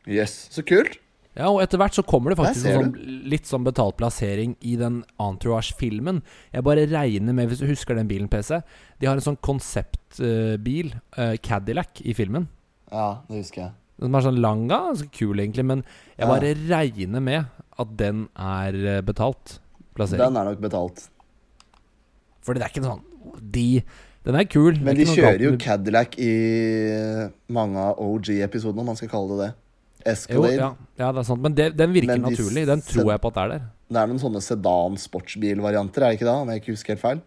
Yes, så kult. Ja, og etter hvert så kommer det faktisk sånn, litt sånn betalt plassering i den Entourage-filmen. Jeg bare regner med, hvis du husker den bilen, PC De har en sånn konseptbil, uh, Cadillac, i filmen. Ja, det husker jeg. Den er sånn lang, ganske kul egentlig, men jeg Ja. bare regner med at den er eh, betalt plassering. Den er nok betalt. Fordi det er ikke sånn De Den er kul. Men de kjører jo Cadillac i mange av OG-episodene, om man skal kalle det det. jo, Escalade. ja, ja, det er sant. Men det, den virker Men de naturlig. Den tror jeg på at det er der. Det er noen sånne sedan-sportsbilvarianter, er det ikke det? Om jeg ikke husker helt feil.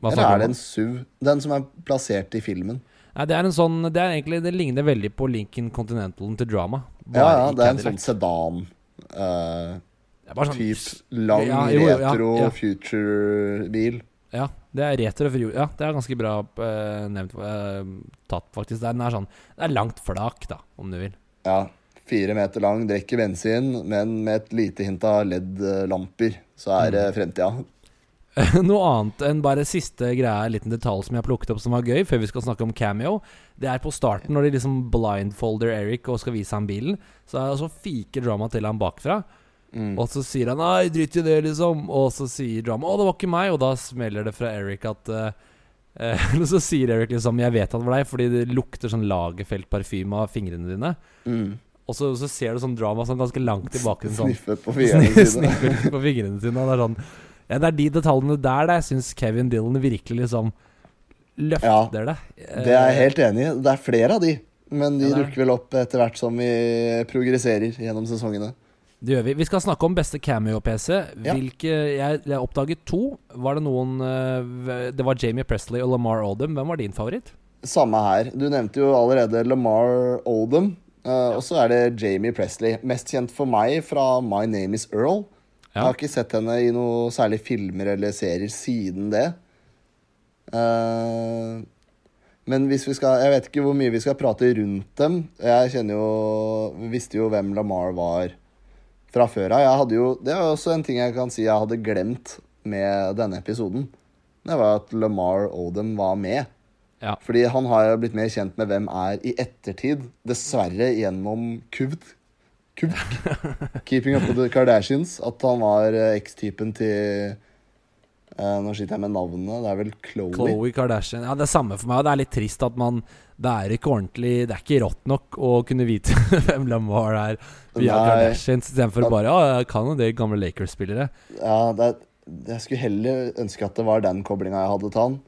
Eller er det en SUV? Den som er plassert i filmen. Nei, det er en sånn Det egentlig Det ligner veldig på Lincoln Continentalen til Drama. Ja, ja, det er en Cadillac. sånn sedan. eh, Det er bare sånn typ lang, Ja, jo, retro ja, ja. future-bil. Ja, det er retro Ja, det er ganske bra uh, nevnt uh, tatt, faktisk. Den er sånn Det er langt flak, da, om du vil. Ja, fire meter lang, drikker bensin, men med et lite hint av LED-lamper. Så er Mm. det fremtida. Noe annet enn bare siste greie, en liten detalj som jeg har plukket opp som var gøy, før vi skal snakke om cameo. Det er på starten, når de liksom blindfolder Eric og skal vise ham bilen. Så er det altså fike drama til ham bakfra. Mm. Og så sier han 'nei, drit i det', liksom. Og så sier drama 'å, det var ikke meg', og da smeller det fra Eric at uh, eh, Så sier Eric liksom 'jeg vet at det var deg', fordi det lukter sånn Lagerfeld-parfyme av fingrene dine. Mm. Og så, så ser du sånn drama sånn ganske langt tilbake. Sånn. sniffer på fingrene sine. Sniffer på fingrene sine. Det er sånn ja, Det er de detaljene der jeg syns Kevin Dillon virkelig liksom løfter det. Det er jeg helt enig i. Det er flere av de. Men de Ja, er dukker vel opp etter hvert som vi progresserer gjennom sesongene. Det gjør vi. Vi skal snakke om beste cameo-PC. Ja. Hvilke jeg, jeg oppdaget to. Var det noen eh, Det var Jamie Presley og Lamar Odom. Hvem var din favoritt? Samme her. Du nevnte jo allerede Lamar Oldham. eh, Og så er det Jamie Presley. Mest kjent for meg fra My Name Is Earl. Jeg har ikke sett henne i noe særlig filmer eller serier siden det. Uh, men hvis vi skal Jeg vet ikke hvor mye vi skal prate rundt dem. Jeg kjenner jo Visste jo hvem Lamar var fra før av. Det er også en ting jeg kan si jeg hadde glemt med denne episoden. Det var at Lamar Odom var med. Ja. Fordi han har jo blitt mer kjent med hvem er i ettertid. Dessverre gjennom Kuvd. Kuvd. Keeping Up With The Kardashians. At han var eh, eks-typen til eh, Nå sliter jeg med navnet. Det er vel Chloé. Khloe Kardashian. Ja, Det er samme for meg. Det er litt trist at man Det er ikke ordentlig Det er ikke rått nok å kunne vite hvem Lamar er via. Kardashians, istedenfor bare Ja, jeg kan jo det gamle Lakers-spillere. Ja, det Jeg skulle heller ønske at det var den koblinga jeg hadde til han.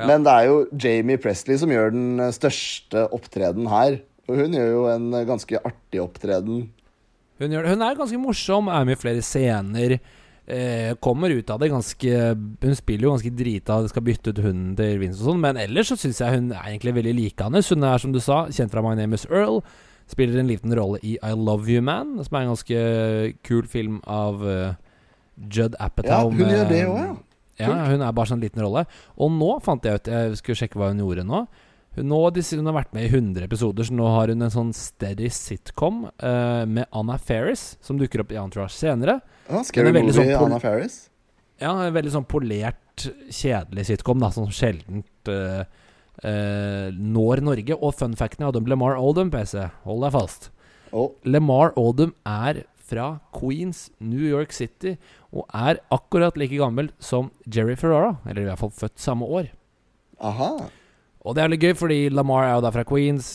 Ja. Men det er jo Jamie Presley som gjør den eh, største opptreden her. Og hun gjør jo en eh, ganske artig opptreden. Hun, gjør, hun er ganske morsom, er med i flere scener. Eh, kommer ut av det ganske Hun spiller jo ganske drita, skal bytte ut hunden til Vince og sånn, men ellers så syns jeg hun er egentlig veldig likende. Hun er, som du sa, kjent fra My Name Is Earl. Spiller en liten rolle i I Love You Man, som er en ganske kul film av uh, Judd Apatow. Ja, hun gjør det òg, ja. Ja, hun er bare sånn liten rolle. Og nå fant jeg ut Jeg skulle sjekke hva hun gjorde nå. Hun, nå hun har vært med i 100 episoder, så nå har hun en sånn steady sitcom uh, med Anna Faris, som dukker opp i Entourage senere. Skal du Scary Movie, sånn Anna Faris. Ja, en veldig sånn polert, kjedelig sitcom, da, som sjeldent uh, uh, når Norge. Og fun facten er Adam Lamar Oldham, PC. Hold deg fast. Oh. Lamar Oldham er fra Queens, New York City, og er akkurat like gammel som Jerry Ferrara. Eller i hvert fall født samme år. aha. Og det er litt gøy, fordi Lamar er jo da fra Queens.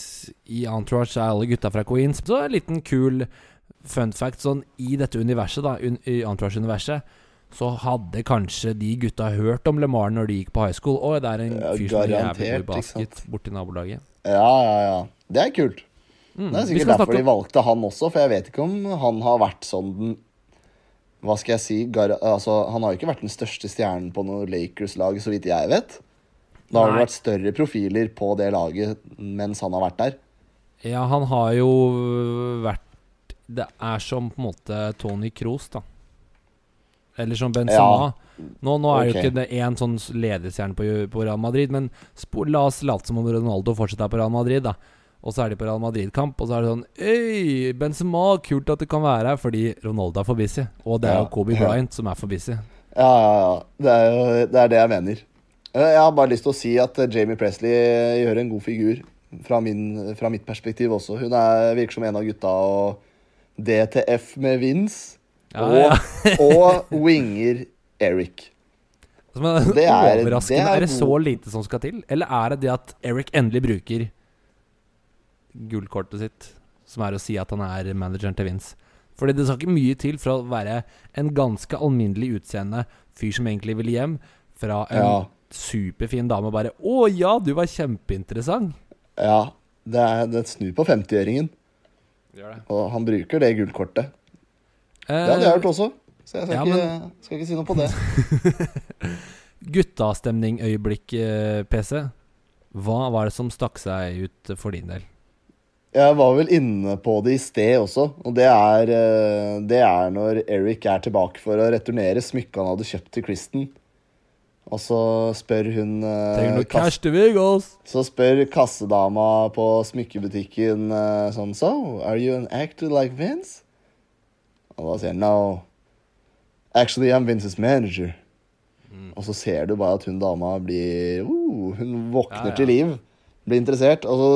I Entourage er alle gutta fra Queens. Så en liten kul fun fact sånn i dette universet, da, un i Entourage-universet, så hadde kanskje de gutta hørt om Lamar når de gikk på high school. Og det er en Ja, fyr som jævlig god basket borti nabolaget. Ja, ja, ja. Det er kult. Mm. Det er sikkert derfor de valgte han også, for jeg vet ikke om han har vært sånn den Hva skal jeg si? Gar altså, han har jo ikke vært den største stjernen på noe Lakers-lag, så vidt jeg vet. Da har det Nei. vært større profiler på det laget mens han har vært der. Ja, han har jo vært Det er som på en måte Tony Kroos, da. Eller som Benzema. Nå, nå er jo ikke det én sånn ledestjerne på, på Real Madrid, men la oss late som om Ronaldo fortsatt er på Real Madrid, da. Og så er de på Real Madrid-kamp, og så er det sånn Øy, Benzema, kult at du kan være her, fordi Ronaldo er for busy. Og det er Ja, jo Kobe ja. Bryant som er for busy. Ja, ja, ja. Det er jo det, er det jeg mener. Eh, Jeg har bare lyst til å si at eh, Jamie Presley eh, gjør en god figur. Fra, min, fra mitt perspektiv også. Hun er, virker som en av gutta og DTF med Vince. Ja, og, ja. og winger Eric. Men, Det er- overraskende. det er er, det så lite som skal til? Eller er det det at Eric endelig bruker gullkortet sitt, som er å si at han er manageren til Vince? Fordi det skal ikke mye til for å være en ganske alminnelig utseende fyr som egentlig vil hjem, fra en Ja. Superfin dame og bare 'Å ja, du var kjempeinteressant'. Ja, det er det snur på 50-øringen. Og han bruker det gullkortet. Det Eh, hadde jeg hørt også. Så jeg skal, ja, ikke, skal ikke si noe på det. Guttastemning-øyeblikk, eh, PC. Hva var det som stakk seg ut for din del? Jeg var vel inne på det i sted også, og det er, eh, det er når Eric er tilbake for å returnere smykket han hadde kjøpt til Kristen. Og så spør hun eh, kass-? Så spør kassedama på smykkebutikken eh, sånn So, are you an actor like Vince? Og da sier han no. Actually, I'm Vinces manager. Mm. Og så ser du bare at hun dama blir uh, Hun våkner Ja, ja. til liv. Blir interessert. Og så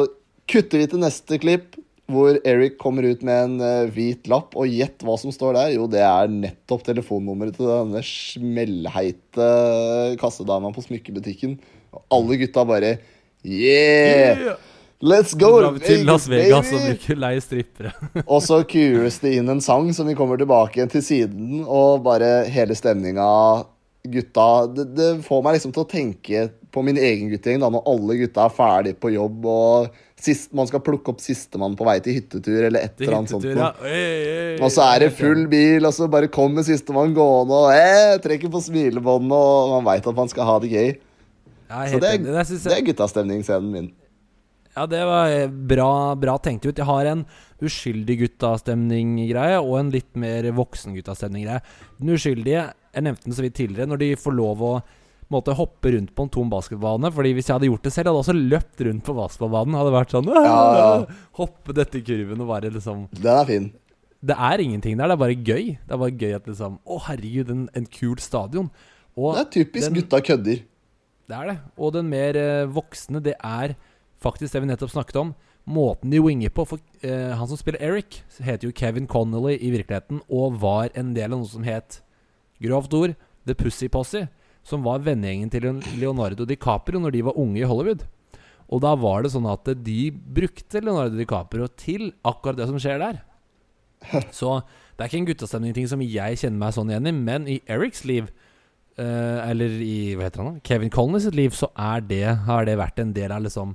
kutter vi til neste klipp, hvor Eric kommer ut med en eh, hvit lapp. Og gjett hva som står der? Jo, det er nettopp telefonnummeret til denne smellheite kassedama på smykkebutikken. Og alle gutta bare Yeah! Let's go! Drar vi til Las Vegas og bruker leie strippere. Og så kues det inn en sang som vi kommer tilbake til siden, og bare hele stemninga Gutta det, det får meg liksom til å tenke på min egen guttegjeng, da, når alle gutta er ferdig på jobb, og sist, man skal plukke opp sistemann på vei til hyttetur, eller et eller annet sånt. ja. Oi, oi, Og så er det full bil, og så bare kommer sistemann gående og eh, trekker på smilebåndet, og man veit at man skal ha det gøy. Ja, Så det er. Det synes det er guttastemningsscenen min. ja, det var eh, bra, bra tenkt ut. Jeg har en uskyldig guttastemning-greie og en litt mer voksen guttastemning-greie. Den uskyldige, jeg nevnte den så vidt tidligere, når de får lov å måte, hoppe rundt på en tom basketballbane. Fordi hvis jeg hadde gjort det selv, hadde jeg også løpt rundt på basketballbanen. Hadde vært sånn Ja, ja. Hoppe dette kurven og bare liksom Den er fin. Det er ingenting der, det er bare gøy. Det er bare gøy at liksom Å, herregud, en, en kul stadion. Og Det er typisk den- gutta kødder. Det er det. Og den mer eh, voksne, det er faktisk det vi nettopp snakket om. Måten de winger på. For eh, han som spiller Eric, heter jo Kevin Connolly i virkeligheten, og var en del av noe som het, grovt ord, The Pussy Posse. Som var vennegjengen til Leonardo DiCaprio når de var unge i Hollywood. Og da var det sånn at de brukte Leonardo DiCaprio til akkurat det som skjer der. Så det er ikke en guttastemning-ting som jeg kjenner meg sånn igjen i, men i Erics liv eh, eller i hva heter han da? Kevin Collins sitt liv, så er det, har det vært en del av liksom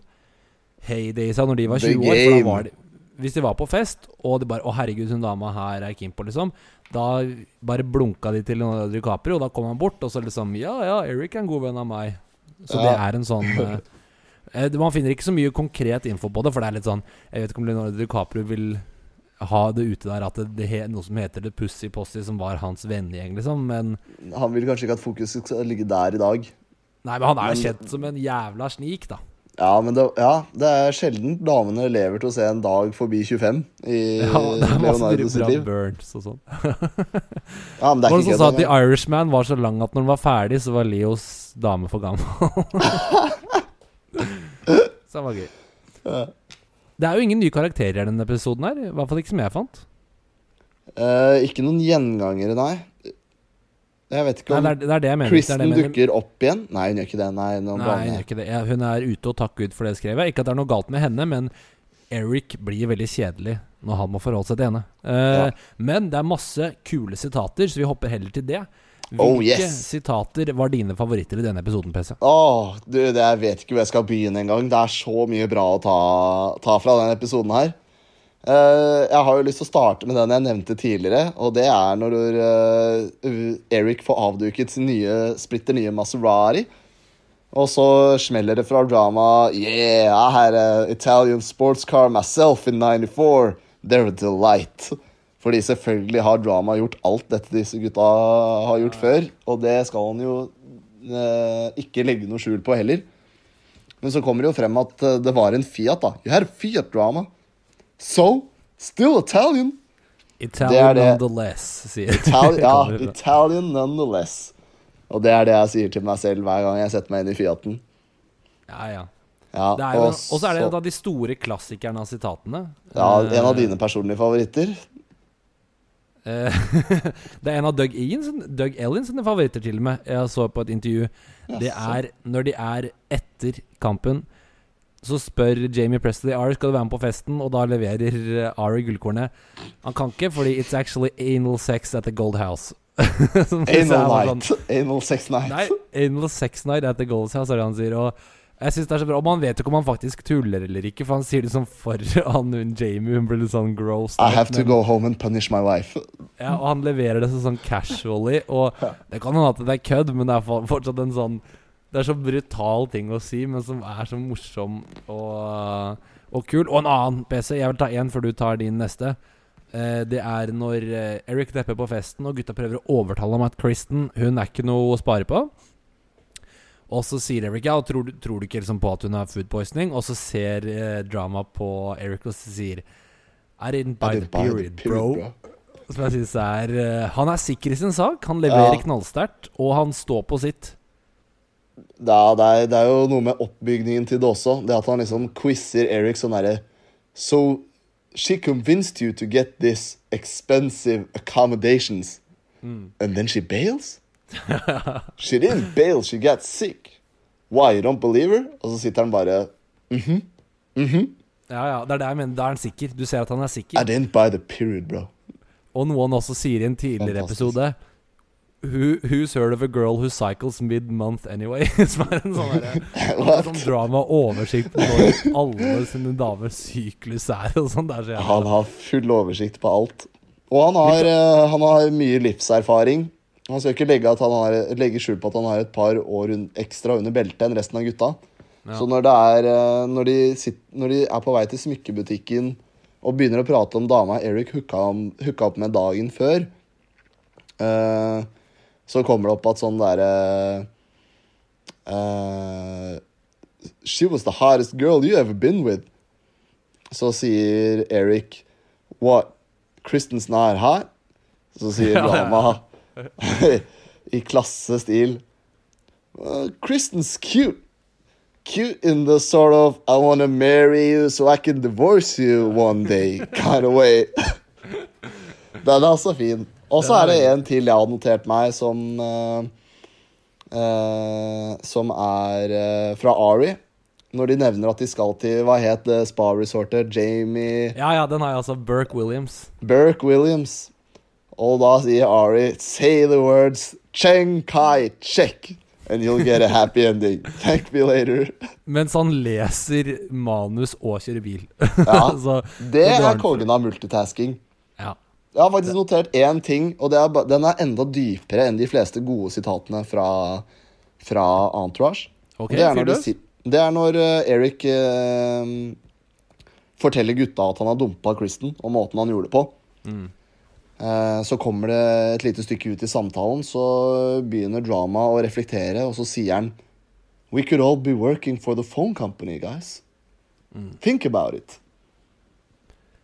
heydaysa når de var 20 år. For da var de, hvis de var på fest, og de bare 'Å, herregud, hun dama her er jeg keen på', liksom. Da bare blunka de til Leonardo DiCaprio, og da kom han bort, og så liksom 'Ja, ja, Eric er en god venn av meg'. Så det er en sånn eh, eh, Man finner ikke så mye konkret info på det, for det er litt sånn Jeg vet ikke om Leonardo DiCaprio vil ha det ute der at det, det he, noe som heter The Pussy Posse, som var hans vennegjeng, liksom. Men Han vil kanskje ikke at fokus skal ligge der i dag. Nei, men han er jo kjent som en jævla snik, da. Ja, men det, ja, det er sjelden damene lever til å se en dag forbi 25 i Ja, det er Leonardo sitt liv. burns og sånn. Ja, men det er som ikke sa at The. Irishman var så lang at når den var ferdig, så var Leos dame for gammel. så det var gøy. Det er jo ingen nye karakterer i denne episoden her. I hvert fall ikke som jeg fant. Eh, ikke noen gjengangere, nei. Jeg vet ikke Nei, om det, er, det er det jeg mener. det er Kristen det jeg mener. dukker opp igjen. Nei, hun gjør ikke det. Nei, Nei, hun gjør ikke det. Hun er ute og takk Gud for det, skrevet. Ikke at det er noe galt med henne, men Eric blir veldig kjedelig når han må forholde seg til henne. Eh, Ja. Men det er masse kule sitater, så vi hopper heller til det. Hvilke Oh, yes. sitater var dine favoritter i denne episoden, PC? Oh, du, det, jeg vet ikke hvor jeg skal begynne engang. Det er så mye bra å ta, ta fra denne episoden her. Eh, jeg har jo lyst til å starte med den jeg nevnte tidligere, og det er når eh, Eric får avduket sin nye, splitter nye Maserati. Og så smeller det fra drama Yeah, I had an Italian sports car myself in 94. They're a delight. Fordi selvfølgelig har drama gjort alt dette disse gutta har gjort før. Og det skal han jo eh, ikke legge noe skjul på heller. Men så kommer det jo frem at eh, det var en Fiat, da. You had a Fiat drama. So, still Italian. Italian det. nonetheless, sier Itali ja, Italian nonetheless. Og det er det jeg sier til meg selv hver gang jeg setter meg inn i Fiaten. ja, ja. Ja, og så er det en av de store klassikerne av sitatene. ja, en av Eh, dine personlige favoritter. Eh, det er en av Doug, Ian, Doug Ellins sine favoritter, til og med. Jeg så på et intervju. Det er når de er etter kampen. Så spør Jamie Presley Ari skal du være med på festen, og da leverer eh, Ari gullkornet. Han kan ikke, fordi it's actually anal sex at the Gold House. Som Anal night. sånn- Anal sex night. Nei, anal sex night at the Gold House, er det han sier. Og jeg synes det er så bra Og man vet jo ikke om han faktisk tuller eller ikke, for han sier det sånn for han hun Jamie. Hun blir litt sånn gross. I have to go home and punish my life. ja, og han leverer det så sånn casually. Og det kan hende at det er kødd, men det er fortsatt en sånn Det er så brutal ting å si, men som er så morsom og, og kul. Og en annen PC. Jeg vil ta én før du tar din neste. Eh, det er når eh, Eric depper på festen, og gutta prøver å overtale ham at Kristen Hun er ikke noe å spare på. Og så sier Eric ja, og tror, tror du ikke liksom på at hun har food poisoning? Og så ser eh, drama på Eric og så sier I didn't buy, I didn't the, buy the period, bro. bro. Som jeg synes er uh, Han er sikker i sin sak. Han leverer Ja. knallsterkt, og han står på sitt. Ja, det er, det er jo noe med oppbygningen til det også. Det at han liksom quizer Eric sånn herre So she convinced you to get this expensive accommodations, and then she bails? she didn't bail, she got sick. Why, you don't believe her? Og så sitter han bare Ja, ja, det er det jeg mener. Da er han sikker. Du ser at han er sikker. I didn't buy the period, bro. Og noe han også sier i en tidligere Fantastisk. episode Who, Who's heard of a girl who cycles mid-month anyway? Som er en sånn Sånn drama-oversikt på når alle sine damer syklus er og sånn. Så Han har full oversikt på alt. Og han har, eh, han har mye livserfaring. Han skal ikke legge, har, legge skjul på at han har et par år ekstra under beltet enn resten av gutta. Ja. Så når, det er, eh, når, de sitter, når de er på vei til smykkebutikken og begynner å prate om dama Eric hooka, hooka opp med dagen før, eh, så kommer det opp at sånn derre uh, She was the hottest girl you ever been with. Så sier Eric What? Kristen's not hot? Så sier dama i klassestil uh, Kristen's cute. Cute in the sort of I wanna marry you so I can divorce you one day kind of way. Den er så fin. Og så er det en til jeg har notert meg som uh, Som er uh, fra Ari. Når de nevner at de skal til Hva het det spa-resortet? Jamie Ja, ja, den har jeg altså. Burke Williams. Burke Williams. Og da sier Ari Say the words Cheng Kai, check. And you'll get a happy ending. Thank me later. Mens han leser manus og kjører bil. Ja, så, Det er kongen av multitasking. Jeg har faktisk notert én ting, og det er, den er enda dypere enn de fleste gode sitatene fra, fra Entourage. Okay, det, er når de det er når eh, Eric eh, forteller gutta at han har dumpa Kristen, og måten han gjorde det på. Mm. Eh, så kommer det et lite stykke ut i samtalen, så begynner drama å reflektere, og så sier han We could all be working for the phone company, guys. Mm. Think about it.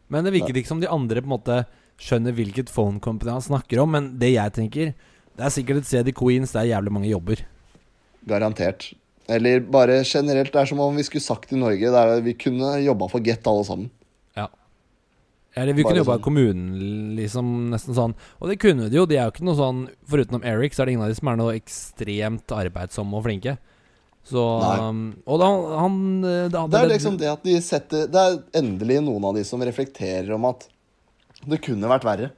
Men det virker ikke som de andre på en måte skjønner hvilket phone company han snakker om. Men det jeg tenker, det er sikkert et sted i Queens det er jævlig mange jobber. Garantert. Eller bare generelt. Det er som om vi skulle sagt i Norge er, Vi kunne jobba for Get alle sammen. Ja. Eller vi kunne jobba sånn. i kommunen, liksom. Nesten sånn. Og det kunne de jo. De er jo ikke noe sånn Foruten Eric, så er det ingen av de som er noe ekstremt arbeidsomme og flinke. Så um, Og da han eh, da, Det er liksom det at de setter Det er endelig noen av de som reflekterer om at det kunne vært verre.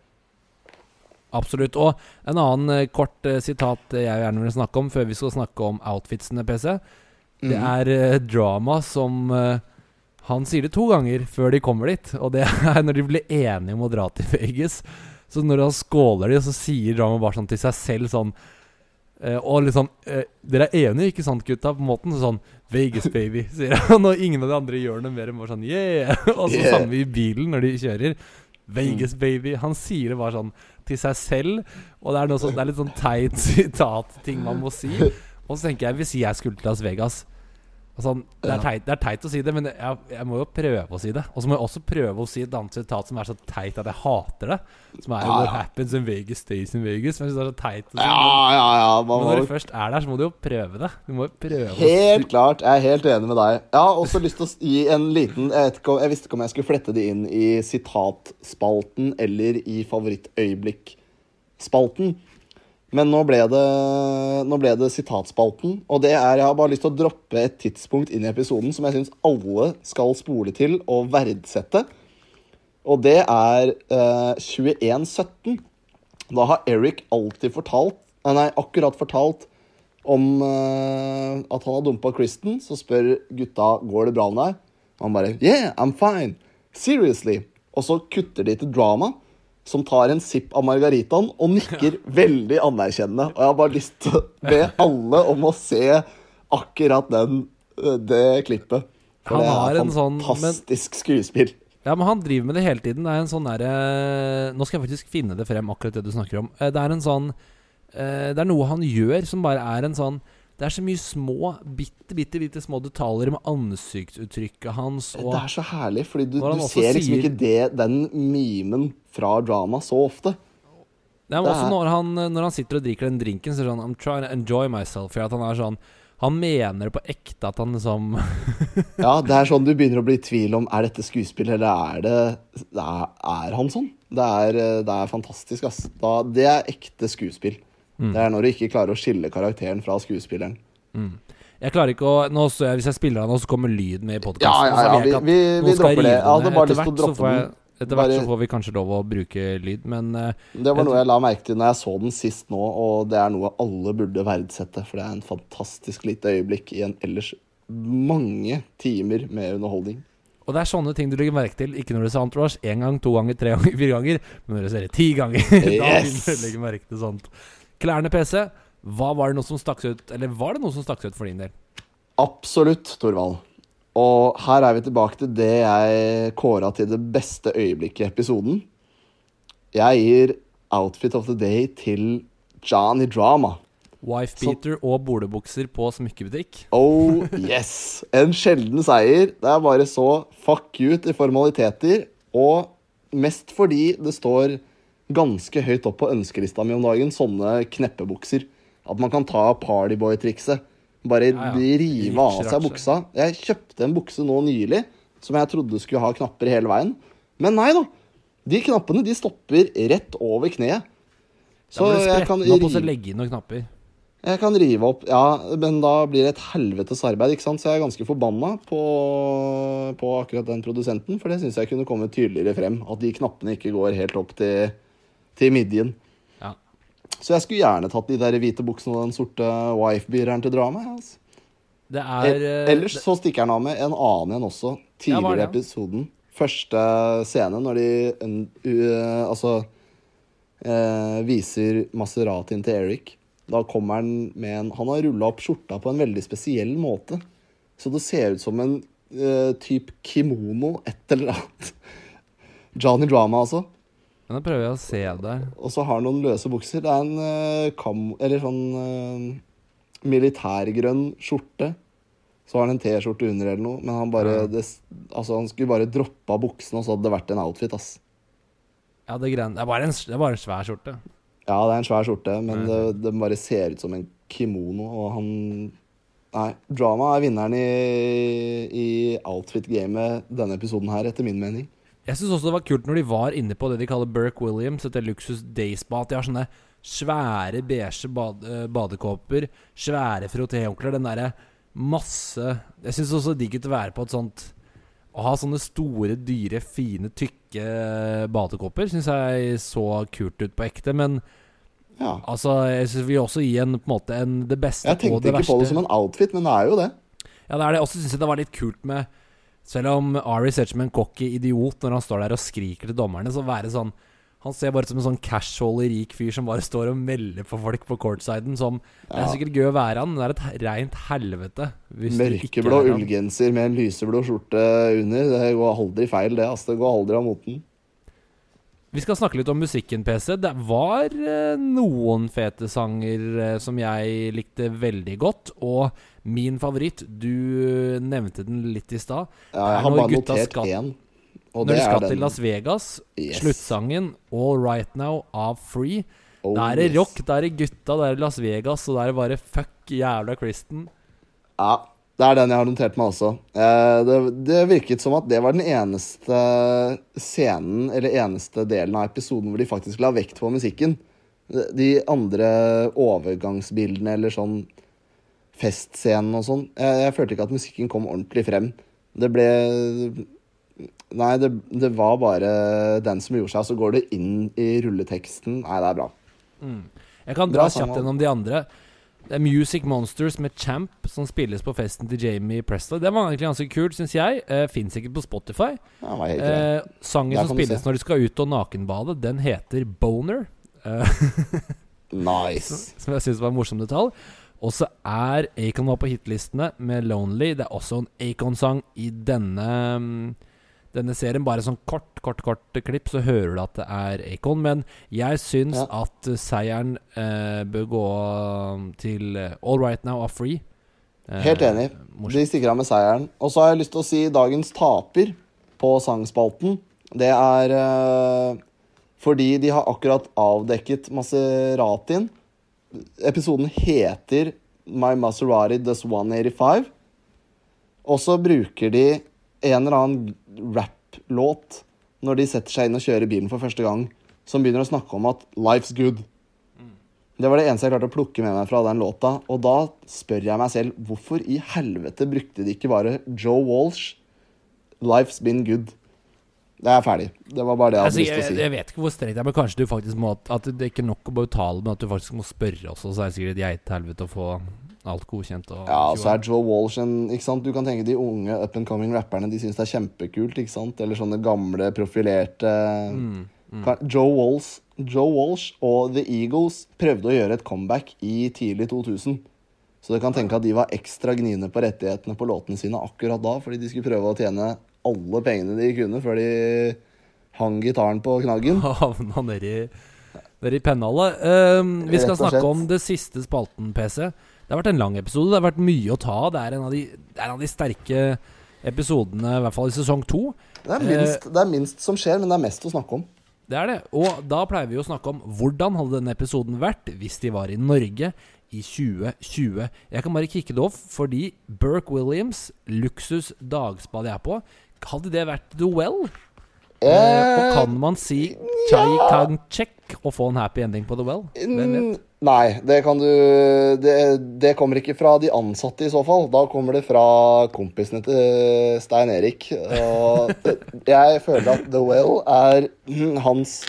Absolutt. Og en annen eh, kort uh, sitat jeg gjerne vil snakke om før vi skal snakke om outfitsene, PC. Det Mhm. er uh, drama som uh, Han sier det to ganger før de kommer dit. Og det er når de blir enige om å dra til Vegas. Så når han skåler de, så sier drama bare sånn til seg selv sånn eh, Og liksom eh, Dere er enige, ikke sant, gutta? På en måte sånn Vegas, baby, sier han. Og ingen av de andre gjør noe mer enn bare sånn yeah. Og så Yeah. samme i bilen når de kjører. Vegas, baby. Han sier det bare sånn til seg selv. Og det er, noe sånn, det er litt sånn teit sitat-ting man må si. Og så tenker jeg, hvis jeg skulle til Las Vegas altså, det, er teit, det er teit å si det, men jeg, jeg må jo prøve å si det. Og så må jeg også prøve å si et annet sitat som er så teit at jeg hater det. Som er Ja, What ja. happens in Vegas stays in Vegas. Men det er så teit si. Ja, Men, ja, ja. men når må du først er der, så må du jo prøve det. Du må jo prøve Helt klart. Jeg er helt enig med deg. Jeg har også lyst til å gi en liten Jeg, vet ikke, jeg visste ikke om jeg skulle flette det inn i sitatspalten eller i favorittøyeblikk-spalten. Men nå ble, det, nå ble det sitatspalten. Og det er, jeg har bare lyst til å droppe et tidspunkt inn i episoden som jeg syns alle skal spole til og verdsette. Og det er eh, 2117. Da har Eric alltid fortalt Nei, nei akkurat fortalt om eh, at han har dumpa Kristen. Så spør gutta går det bra med deg. Og han bare Yeah, I'm fine. Seriously. Og så kutter de til drama, som tar en sipp av margaritaen og nikker veldig anerkjennende. Og jeg har bare lyst til å be alle om å se akkurat den, eh, det klippet. For Han det har er en sånn- men- fantastisk skuespill. Ja, men han driver med det hele tiden. Det er en sånn derre Nå skal jeg faktisk finne det frem, akkurat det du snakker om. Eh, Det er en sånn eh, Det er noe han gjør som bare er en sånn Det er så mye små, bitte, bitte, bitte små detaljer med ansiktsuttrykket hans og Det er så herlig, fordi du, du ser liksom sier- ikke det, den mimen fra drama så ofte. Det er Det også er- når han, når han sitter og drikker den drinken, så er det sånn I'm trying to enjoy myself. For at han er sånn Han mener det på ekte at han liksom Ja, det er sånn du begynner å bli i tvil om Er dette skuespill, eller er det, det er, er han sånn? Det er, det er fantastisk, ass. Da, det er ekte skuespill. Mm. Det er når du ikke klarer å skille karakteren fra skuespilleren. Jeg klarer ikke å nå så jeg, Hvis jeg spiller av nå, så kommer lyd med i podkasten Ja, ja, ja, vi, vi, vi dropper det. Jeg hadde bare lyst til å droppe den. Etter hvert Bare- så får vi kanskje lov å bruke lyd, men uh, Det var noe jeg la merke til når jeg så den sist nå, og det er noe alle burde verdsette. For det er en fantastisk lite øyeblikk i en ellers mange timer med underholdning. Og det er sånne ting du legger merke til. Ikke når du ser Entourage én gang, to ganger, tre ganger, fire ganger, men når du ser det ti ganger. Yes! da å merke til sånt. Klærne PC. Hva var det noe som stakk ut Eller var det noe som stakk ut for din del? Absolutt, Torvald. Og her er vi tilbake til det jeg kåra til det beste øyeblikket i episoden. Jeg gir Outfit of the Day til Johnny Drama. Wife Peter Så... og bolebukser på smykkebutikk. Oh yes! En sjelden seier. Det er bare så fuck you til formaliteter. Og mest fordi det står ganske høyt opp på ønskelista mi om dagen, sånne kneppebukser. At man kan ta partyboy-trikset. Bare Ja, ja. rive av seg buksa. Jeg kjøpte en bukse nå nylig som jeg trodde skulle ha knapper hele veien. Men nei da. De knappene de stopper rett over kneet. Så jeg kan, rive opp og legge inn noen knapper. jeg kan rive opp Ja, men da blir det et helvetes arbeid, ikke sant? Så jeg er ganske forbanna på, på akkurat den produsenten, for det syns jeg kunne kommet tydeligere frem. At de knappene ikke går helt opp til, til midjen. Ja. Så jeg skulle gjerne tatt de der hvite buksene og den sorte wife-beateren til drama. Altså. Det er Ellers Ellers så stikker han av med en annen en også, er tidligere i det? episoden. Første scene når de uh, altså uh, viser Maseratien til Eric. Da kommer han med en Han har rulla opp skjorta på en veldig spesiell måte. Så det ser ut som en uh, type kimono, et eller annet. Johnny Drama, altså. Nå prøver jeg å se der. Og så har han noen løse bukser. Det er en uh, kam... Eller sånn uh, militærgrønn skjorte. Så har han en T-skjorte under eller noe, men han bare Ja. det, Altså, han skulle bare droppa buksene, og så hadde det vært en outfit, ass. Ja, det, det, er bare en, det er bare en svær skjorte. Ja, det er en svær skjorte, men det, det bare ser ut som en kimono, og han Nei, Drama er vinneren i, i outfit-gamet denne episoden her, etter min mening. Jeg syns også det var kult når de var inne på det de kaller Burke Williams, dette luksus dayspa. At de har sånne svære beige bad, eh, badekåper, svære frotéhåndklær, den derre masse Jeg syns også det digg ut å være på et sånt Å ha sånne store, dyre, fine, tykke badekåper syns jeg så kult ut på ekte. Men Ja. altså, jeg synes vi også gir en på en måte en, det beste Jeg tenkte ikke på det som en outfit, men det er jo det. Ja, det er det. Også syns jeg det var litt kult med Selv om Ari ser ut som en cocky idiot når han står der og skriker til dommerne, så være sånn Han ser bare ut som en sånn casual rik fyr som bare står og melder på folk på courtsiden. Som Det er sikkert gøy å være han, men det er et reint helvete. Mørkeblå er ullgenser med en lyseblå skjorte under. Det går aldri feil, det. Altså, det går aldri av moten. Vi skal snakke litt om musikken, PC. Det var eh, noen fete sanger eh, som jeg likte veldig godt. Og min favoritt, du nevnte den litt i stad. Ja, jeg har bare notert én. Og Når det de skal til Las Vegas, Yes. sluttsangen All Right Now av Free. Oh, Da er det yes. rock, der er det gutta, der er Las Vegas, og der er det bare fuck jævla Kristen. Ja, det er den jeg har notert meg også. Eh, det, det virket som at det var den eneste scenen, eller eneste delen av episoden hvor de faktisk la vekt på musikken. De- andre overgangsbildene eller sånn festscenen og sånn, jeg, jeg følte ikke at musikken kom ordentlig frem. Det ble Nei, det, det var bare den som gjorde seg, så går det inn i rulleteksten. Nei, det er bra. Jeg kan dra kjapt gjennom de andre. Det er Music Monsters med Champ, som spilles på festen til Jamie Presley. Det var egentlig ganske kult, syns jeg. Eh, Fins ikke på Spotify. Ja. Eh, sangen som spilles når de skal ut og nakenbade, den heter Boner. eh, nice. som jeg syns var en morsom detalj. Og så er Acon var på hitlistene med 'Lonely'. Det er også en Acon-sang i denne mm, denne serien. Bare sånn kort, kort, kort klipp, så hører du at det er Acon. Men jeg syns Ja. at seieren eh, bør gå til eh, All Right Now are Free. Eh, Helt enig. morsomt. De stikker av med seieren. Og så har jeg lyst til å si dagens taper på sangspalten. Det er eh, fordi de har akkurat avdekket Maseratin. Episoden heter My Maserati Does 185. Og så bruker de en eller annen rap-låt når de setter seg inn og kjører bilen for første gang, som begynner å snakke om at life's good. Det var det eneste jeg klarte å plukke med meg fra den låta. Og da spør jeg meg selv hvorfor i helvete brukte de ikke bare Joe Walsh, 'Life's Been Good'? Det er ferdig. Det var bare det jeg hadde Altså, lyst til å si. jeg vet ikke hvor strengt det er, men kanskje du faktisk må At det er ikke nok å bare tale, men at du faktisk må spørre også. Så er det sikkert et geitehelvete helvete å få alt godkjent. Og Ja, så er Joe Walsh en ikke sant? Du kan tenke de unge up and coming rapperne De syns det er kjempekult. ikke sant? Eller sånne gamle, profilerte Mm, mm. Joe Walsh, Joe Walsh og The Eagles prøvde å gjøre et comeback i tidlig 2000. Så du kan tenke at de var ekstra gniende på rettighetene på låtene sine akkurat da, fordi de skulle prøve å tjene alle pengene de kunne før de hang gitaren på knaggen. Havna nedi nedi pennhallet. Ehm, vi skal snakke om det siste spalten, PC. Det har vært en lang episode. Det har vært mye å ta av. Det en av de, det er en av de sterke episodene, i hvert fall i sesong to. Det er, minst, det er minst som skjer, men det er mest å snakke om. Det er det. Og da pleier vi å snakke om hvordan hadde denne episoden vært hvis de var i Norge i 2020. Jeg kan bare kicke det off, fordi Berk Williams, luksus dagspa de er på, hadde det vært Well? Eh, og Eh, kan man si Chai Kang Chek og få en happy ending på The Well? Nei, det kan du det, det kommer ikke fra de ansatte i så fall. Da kommer det fra kompisene til Stein Erik. Og jeg føler at The Well er mm, hans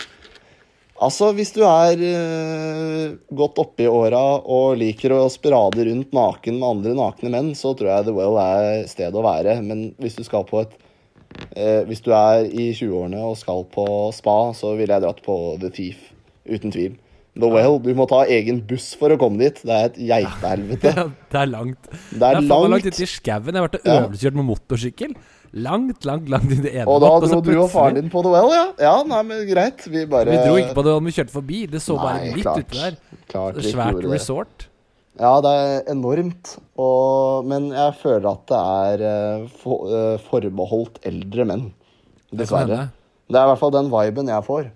Altså, hvis du er uh, godt oppe i åra og liker å sprade rundt naken med andre nakne menn, så tror jeg The Well er stedet å være. Men hvis du skal på et eh, Hvis du er i 20-årene og skal på spa, så ville jeg dratt på The Thief. Uten tvil. The Well, du må ta egen buss for å komme dit. Det er et geitehelvete. det er langt. Det er meg langt. ute i skauen. Jeg har vært og øvelseskjørt med motorsykkel. Langt, langt, langt inn i ene Og da dro så dro du og faren din på The Well, ja? Ja, nei, men greit. Vi bare Vi dro ikke på The Well, vi kjørte forbi. Det så bare Nei, litt klart. ute der. Klart Svært resort. Ja, det er enormt. Og, men jeg føler at det er eh, for, eh, forbeholdt eldre menn. Dessverre. Det er i hvert fall den viben jeg får.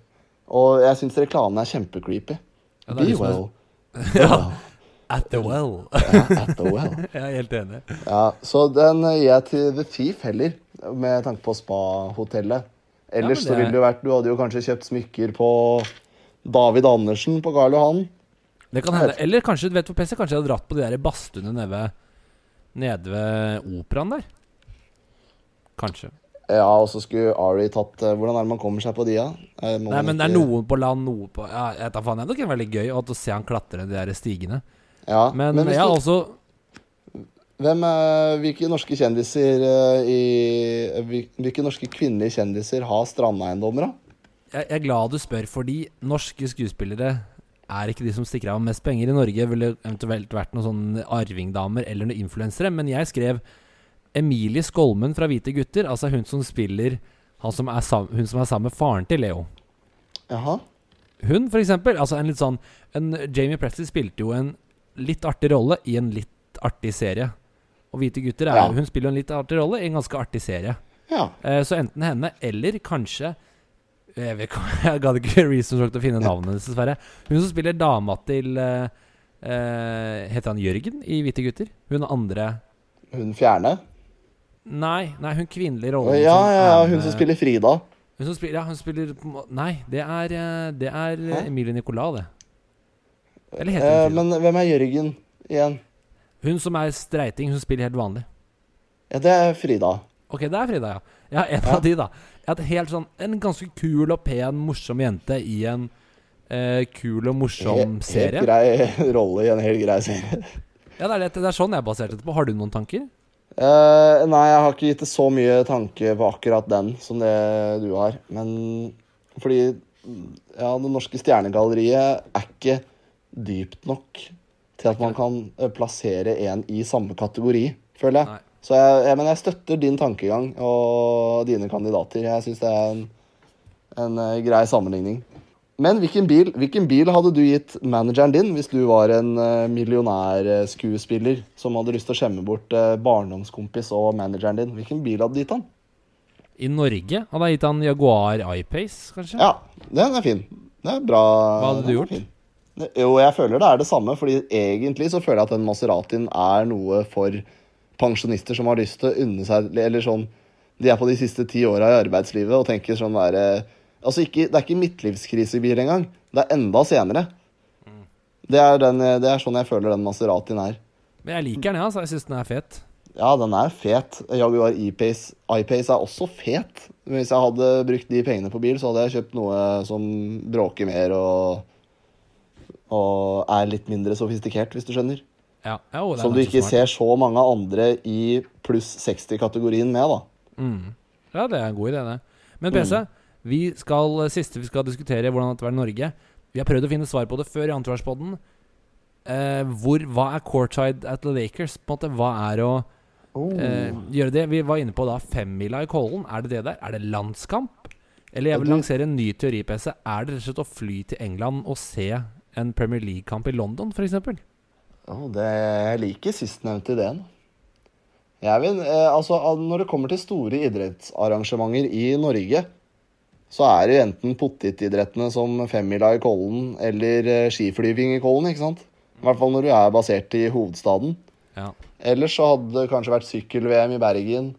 Og jeg syns reklamen er kjempecreepy. Ja, Be liksom- well. Ja. At the well. Ja, at the well. Jeg er helt enig. Ja, så den gir jeg til The Thief heller, med tanke på spahotellet. Ellers Ja, men så ville det jo vært Du hadde jo kanskje kjøpt smykker på David Andersen på Karl Johan. Det kan hende. Eller kanskje du vet på PC, kanskje jeg hadde dratt på de der badstuene nede ved, nede ved operaen der. Kanskje. Ja, og så skulle Ari tatt eh, Hvordan er det man kommer seg på de, da? Eh, Nei, men det er noen på land, noe på Ja, jeg vet faen. Det er nok veldig gøy å se han klatre de der stigene. Ja, Men, men jeg har også Hvem, eh, hvilke norske kjendiser i Hvilke norske kvinnelige kjendiser har strandeiendommer, da? jeg, jeg er glad du spør, fordi norske skuespillere er ikke de som stikker av med mest penger i Norge. Ville eventuelt vært noen sånne arvingdamer eller noen influensere. Men jeg skrev Emilie Skolmen fra Hvite gutter. Altså hun som spiller han som er sam hun som er sammen med faren til Leo. Jaha. Hun, for eksempel. Altså en litt sånn en, Jamie Presley spilte jo en litt artig rolle i en litt artig serie. Og Hvite gutter er, Ja. Hun spiller jo en litt artig rolle i en ganske artig serie. Ja. Eh, så enten henne, eller kanskje Jeg vet jeg gadd ikke research til å finne navnet dessverre. Hun som spiller dama til eh, Heter han Jørgen i Hvite gutter? Hun andre Hun fjerne? Nei, nei hun kvinnelige rollen. Ja, ja, ja, hun som spiller Frida. Hun som spiller, ja, hun spiller Nei, det er, eh, det er Emilie Nicolas, det. Eller heter hun Frida? men hvem er Jørgen igjen? Hun som er streiting, hun spiller helt vanlig. Ja, det er Frida. Ok, det er Frida, ja. Ja, en Ja. av de, da. Et helt sånn, En ganske kul og pen, morsom jente i en eh, kul og morsom Helt, serie. helt grei rolle i en helt grei serie. Ja, det er, det, det er sånn jeg baserte det på. Har du noen tanker? Uh, nei, jeg har ikke gitt det så mye tanke på akkurat den som det du har. Men fordi ja, det norske stjernegalleriet er ikke dypt nok til at man kan eh, plassere en i samme kategori, føler jeg. Nei. Så jeg, jeg, men jeg støtter din tankegang og dine kandidater. Jeg syns det er en, en eh, grei sammenligning. Men hvilken bil, hvilken bil hadde du gitt manageren din hvis du var en uh, millionærskuespiller som hadde lyst til å skjemme bort eh, barndomskompis og manageren din? Hvilken bil hadde du gitt han? I Norge hadde jeg gitt han Jaguar I-Pace, kanskje? Ja, den er fin. Det er bra. Hva hadde du gjort? Jo, jeg føler det er det samme, fordi egentlig så føler jeg at den Maseratien er noe for pensjonister som har lyst til å unne seg Eller sånn De er på de siste ti åra i arbeidslivet og tenker sånn der eh, Altså, ikke, det er ikke midtlivskrisebil engang. Det er enda senere. Det er, den, det er sånn jeg føler den Maseratien er. Men jeg liker den, ja. Så Jeg syns den er fet. Ja, den er fet. Jaguar I-Pace er også fet. Men hvis jeg hadde brukt de pengene på bil, så hadde jeg kjøpt noe som bråker mer og, og er litt mindre sofistikert, hvis du skjønner. Ja, ja, å, det er Som du ikke smart. ser så mange andre i pluss 60-kategorien med, da. Mm. Ja, det er en god idé, det. Men PC, vi skal, siste vi skal diskutere hvordan det har vært i Norge Vi har prøvd å finne svar på det før i Antivarspodden. Eh, hvor, hva er courtside at the Lakers? På en måte, Hva er å eh, gjøre det? Vi var inne på da femmila i Kollen. Er det det der? Er det landskamp? Eller jeg vil lansere en ny teori, PC. Er det rett og slett å fly til England og se en Premier League-kamp i London, f.eks.? Å, det, jeg liker sistnevnte ideen. Jeg vil, eh, altså, når det kommer til store idrettsarrangementer i Norge, så er det jo enten potetidrettene som femmila i Kollen eller eh, skiflyving i Kollen, ikke sant? I hvert fall når du er basert i hovedstaden. Ja. Ellers så hadde det kanskje vært sykkel-VM i Bergen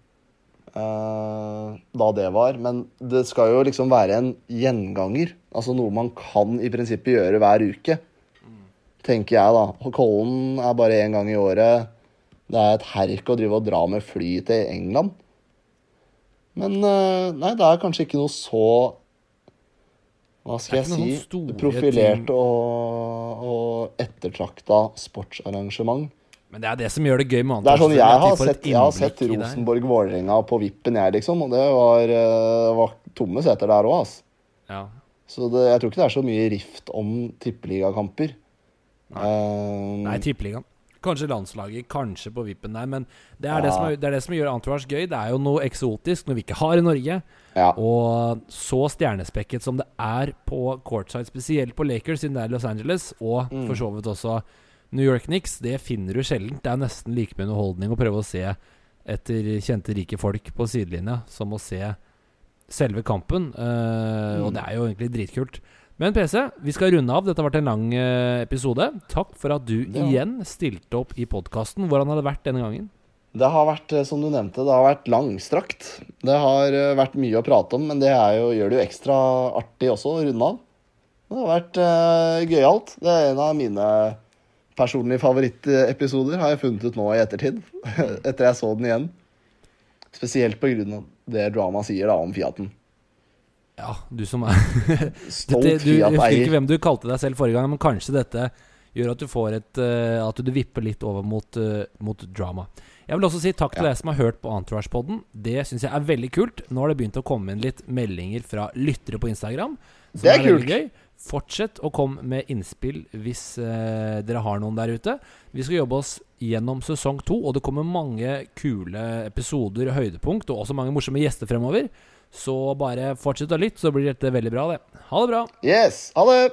eh, da det var. Men det skal jo liksom være en gjenganger. Altså noe man kan i prinsippet gjøre hver uke. Tenker jeg, da. Kollen er bare én gang i året. Det er et herk å drive og dra med fly til England. Men eh, nei, det er kanskje ikke noe så hva skal jeg si, profilert ting. og, og ettertrakta sportsarrangement. Men det er det som gjør det gøy med Det er sånn, Jeg har sett, jeg har sett. Rosenborg-Vålerenga på vippen, jeg, liksom. Og det var, eh, var tomme seter der òg, altså. Ja. Så det, jeg tror ikke det er så mye rift om tippeligakamper. Eh, Nei, tippeligaen. Kanskje landslaget, kanskje på vippen der. Men det er, det, som er, det er det som gjør Entourage gøy. Det er jo noe eksotisk, noe vi ikke har i Norge. ja. Og så stjernespekket som det er på courtside, spesielt på Lakers, siden det er Los Angeles, og Mm. for så vidt også New York Knicks, det finner du sjelden. Det er nesten like mye underholdning å prøve å se etter kjente, rike folk på sidelinja som å se selve kampen. Og Mm. det er jo egentlig dritkult. Men PC, vi skal runde av. Dette har vært en lang eh, episode. Takk for at du Ja. igjen stilte opp i podkasten. Hvordan har det vært denne gangen? Det har vært, eh, som du nevnte, det har vært langstrakt. Det har eh, vært mye å prate om, men det er jo, gjør det jo ekstra artig også å runde av. Det har vært uh, gøyalt. Det er en av mine personlige favorittepisoder, har jeg funnet ut nå i ettertid. Etter jeg så den igjen. Spesielt på grunn av det drama sier da om Fiaten. Ja, du som er Stolt Dette, du, jeg husker ikke hvem du kalte deg selv forrige gang, men kanskje dette gjør at du får et uh, At du vipper litt over mot, uh, mot drama. Jeg vil også si takk til Ja. deg som har hørt på Entourage-podden. Det syns jeg er veldig kult. Nå har det begynt å komme inn litt meldinger fra lyttere på Instagram. Som Det er er kult. gøy. Fortsett å komme med innspill hvis uh, dere har noen der ute. Vi skal jobbe oss gjennom sesong to, og det kommer mange kule episoder, høydepunkt, og også mange morsomme gjester fremover. Så bare fortsett å lytte, så blir dette veldig bra, det. Ha det bra. Yes, ha det!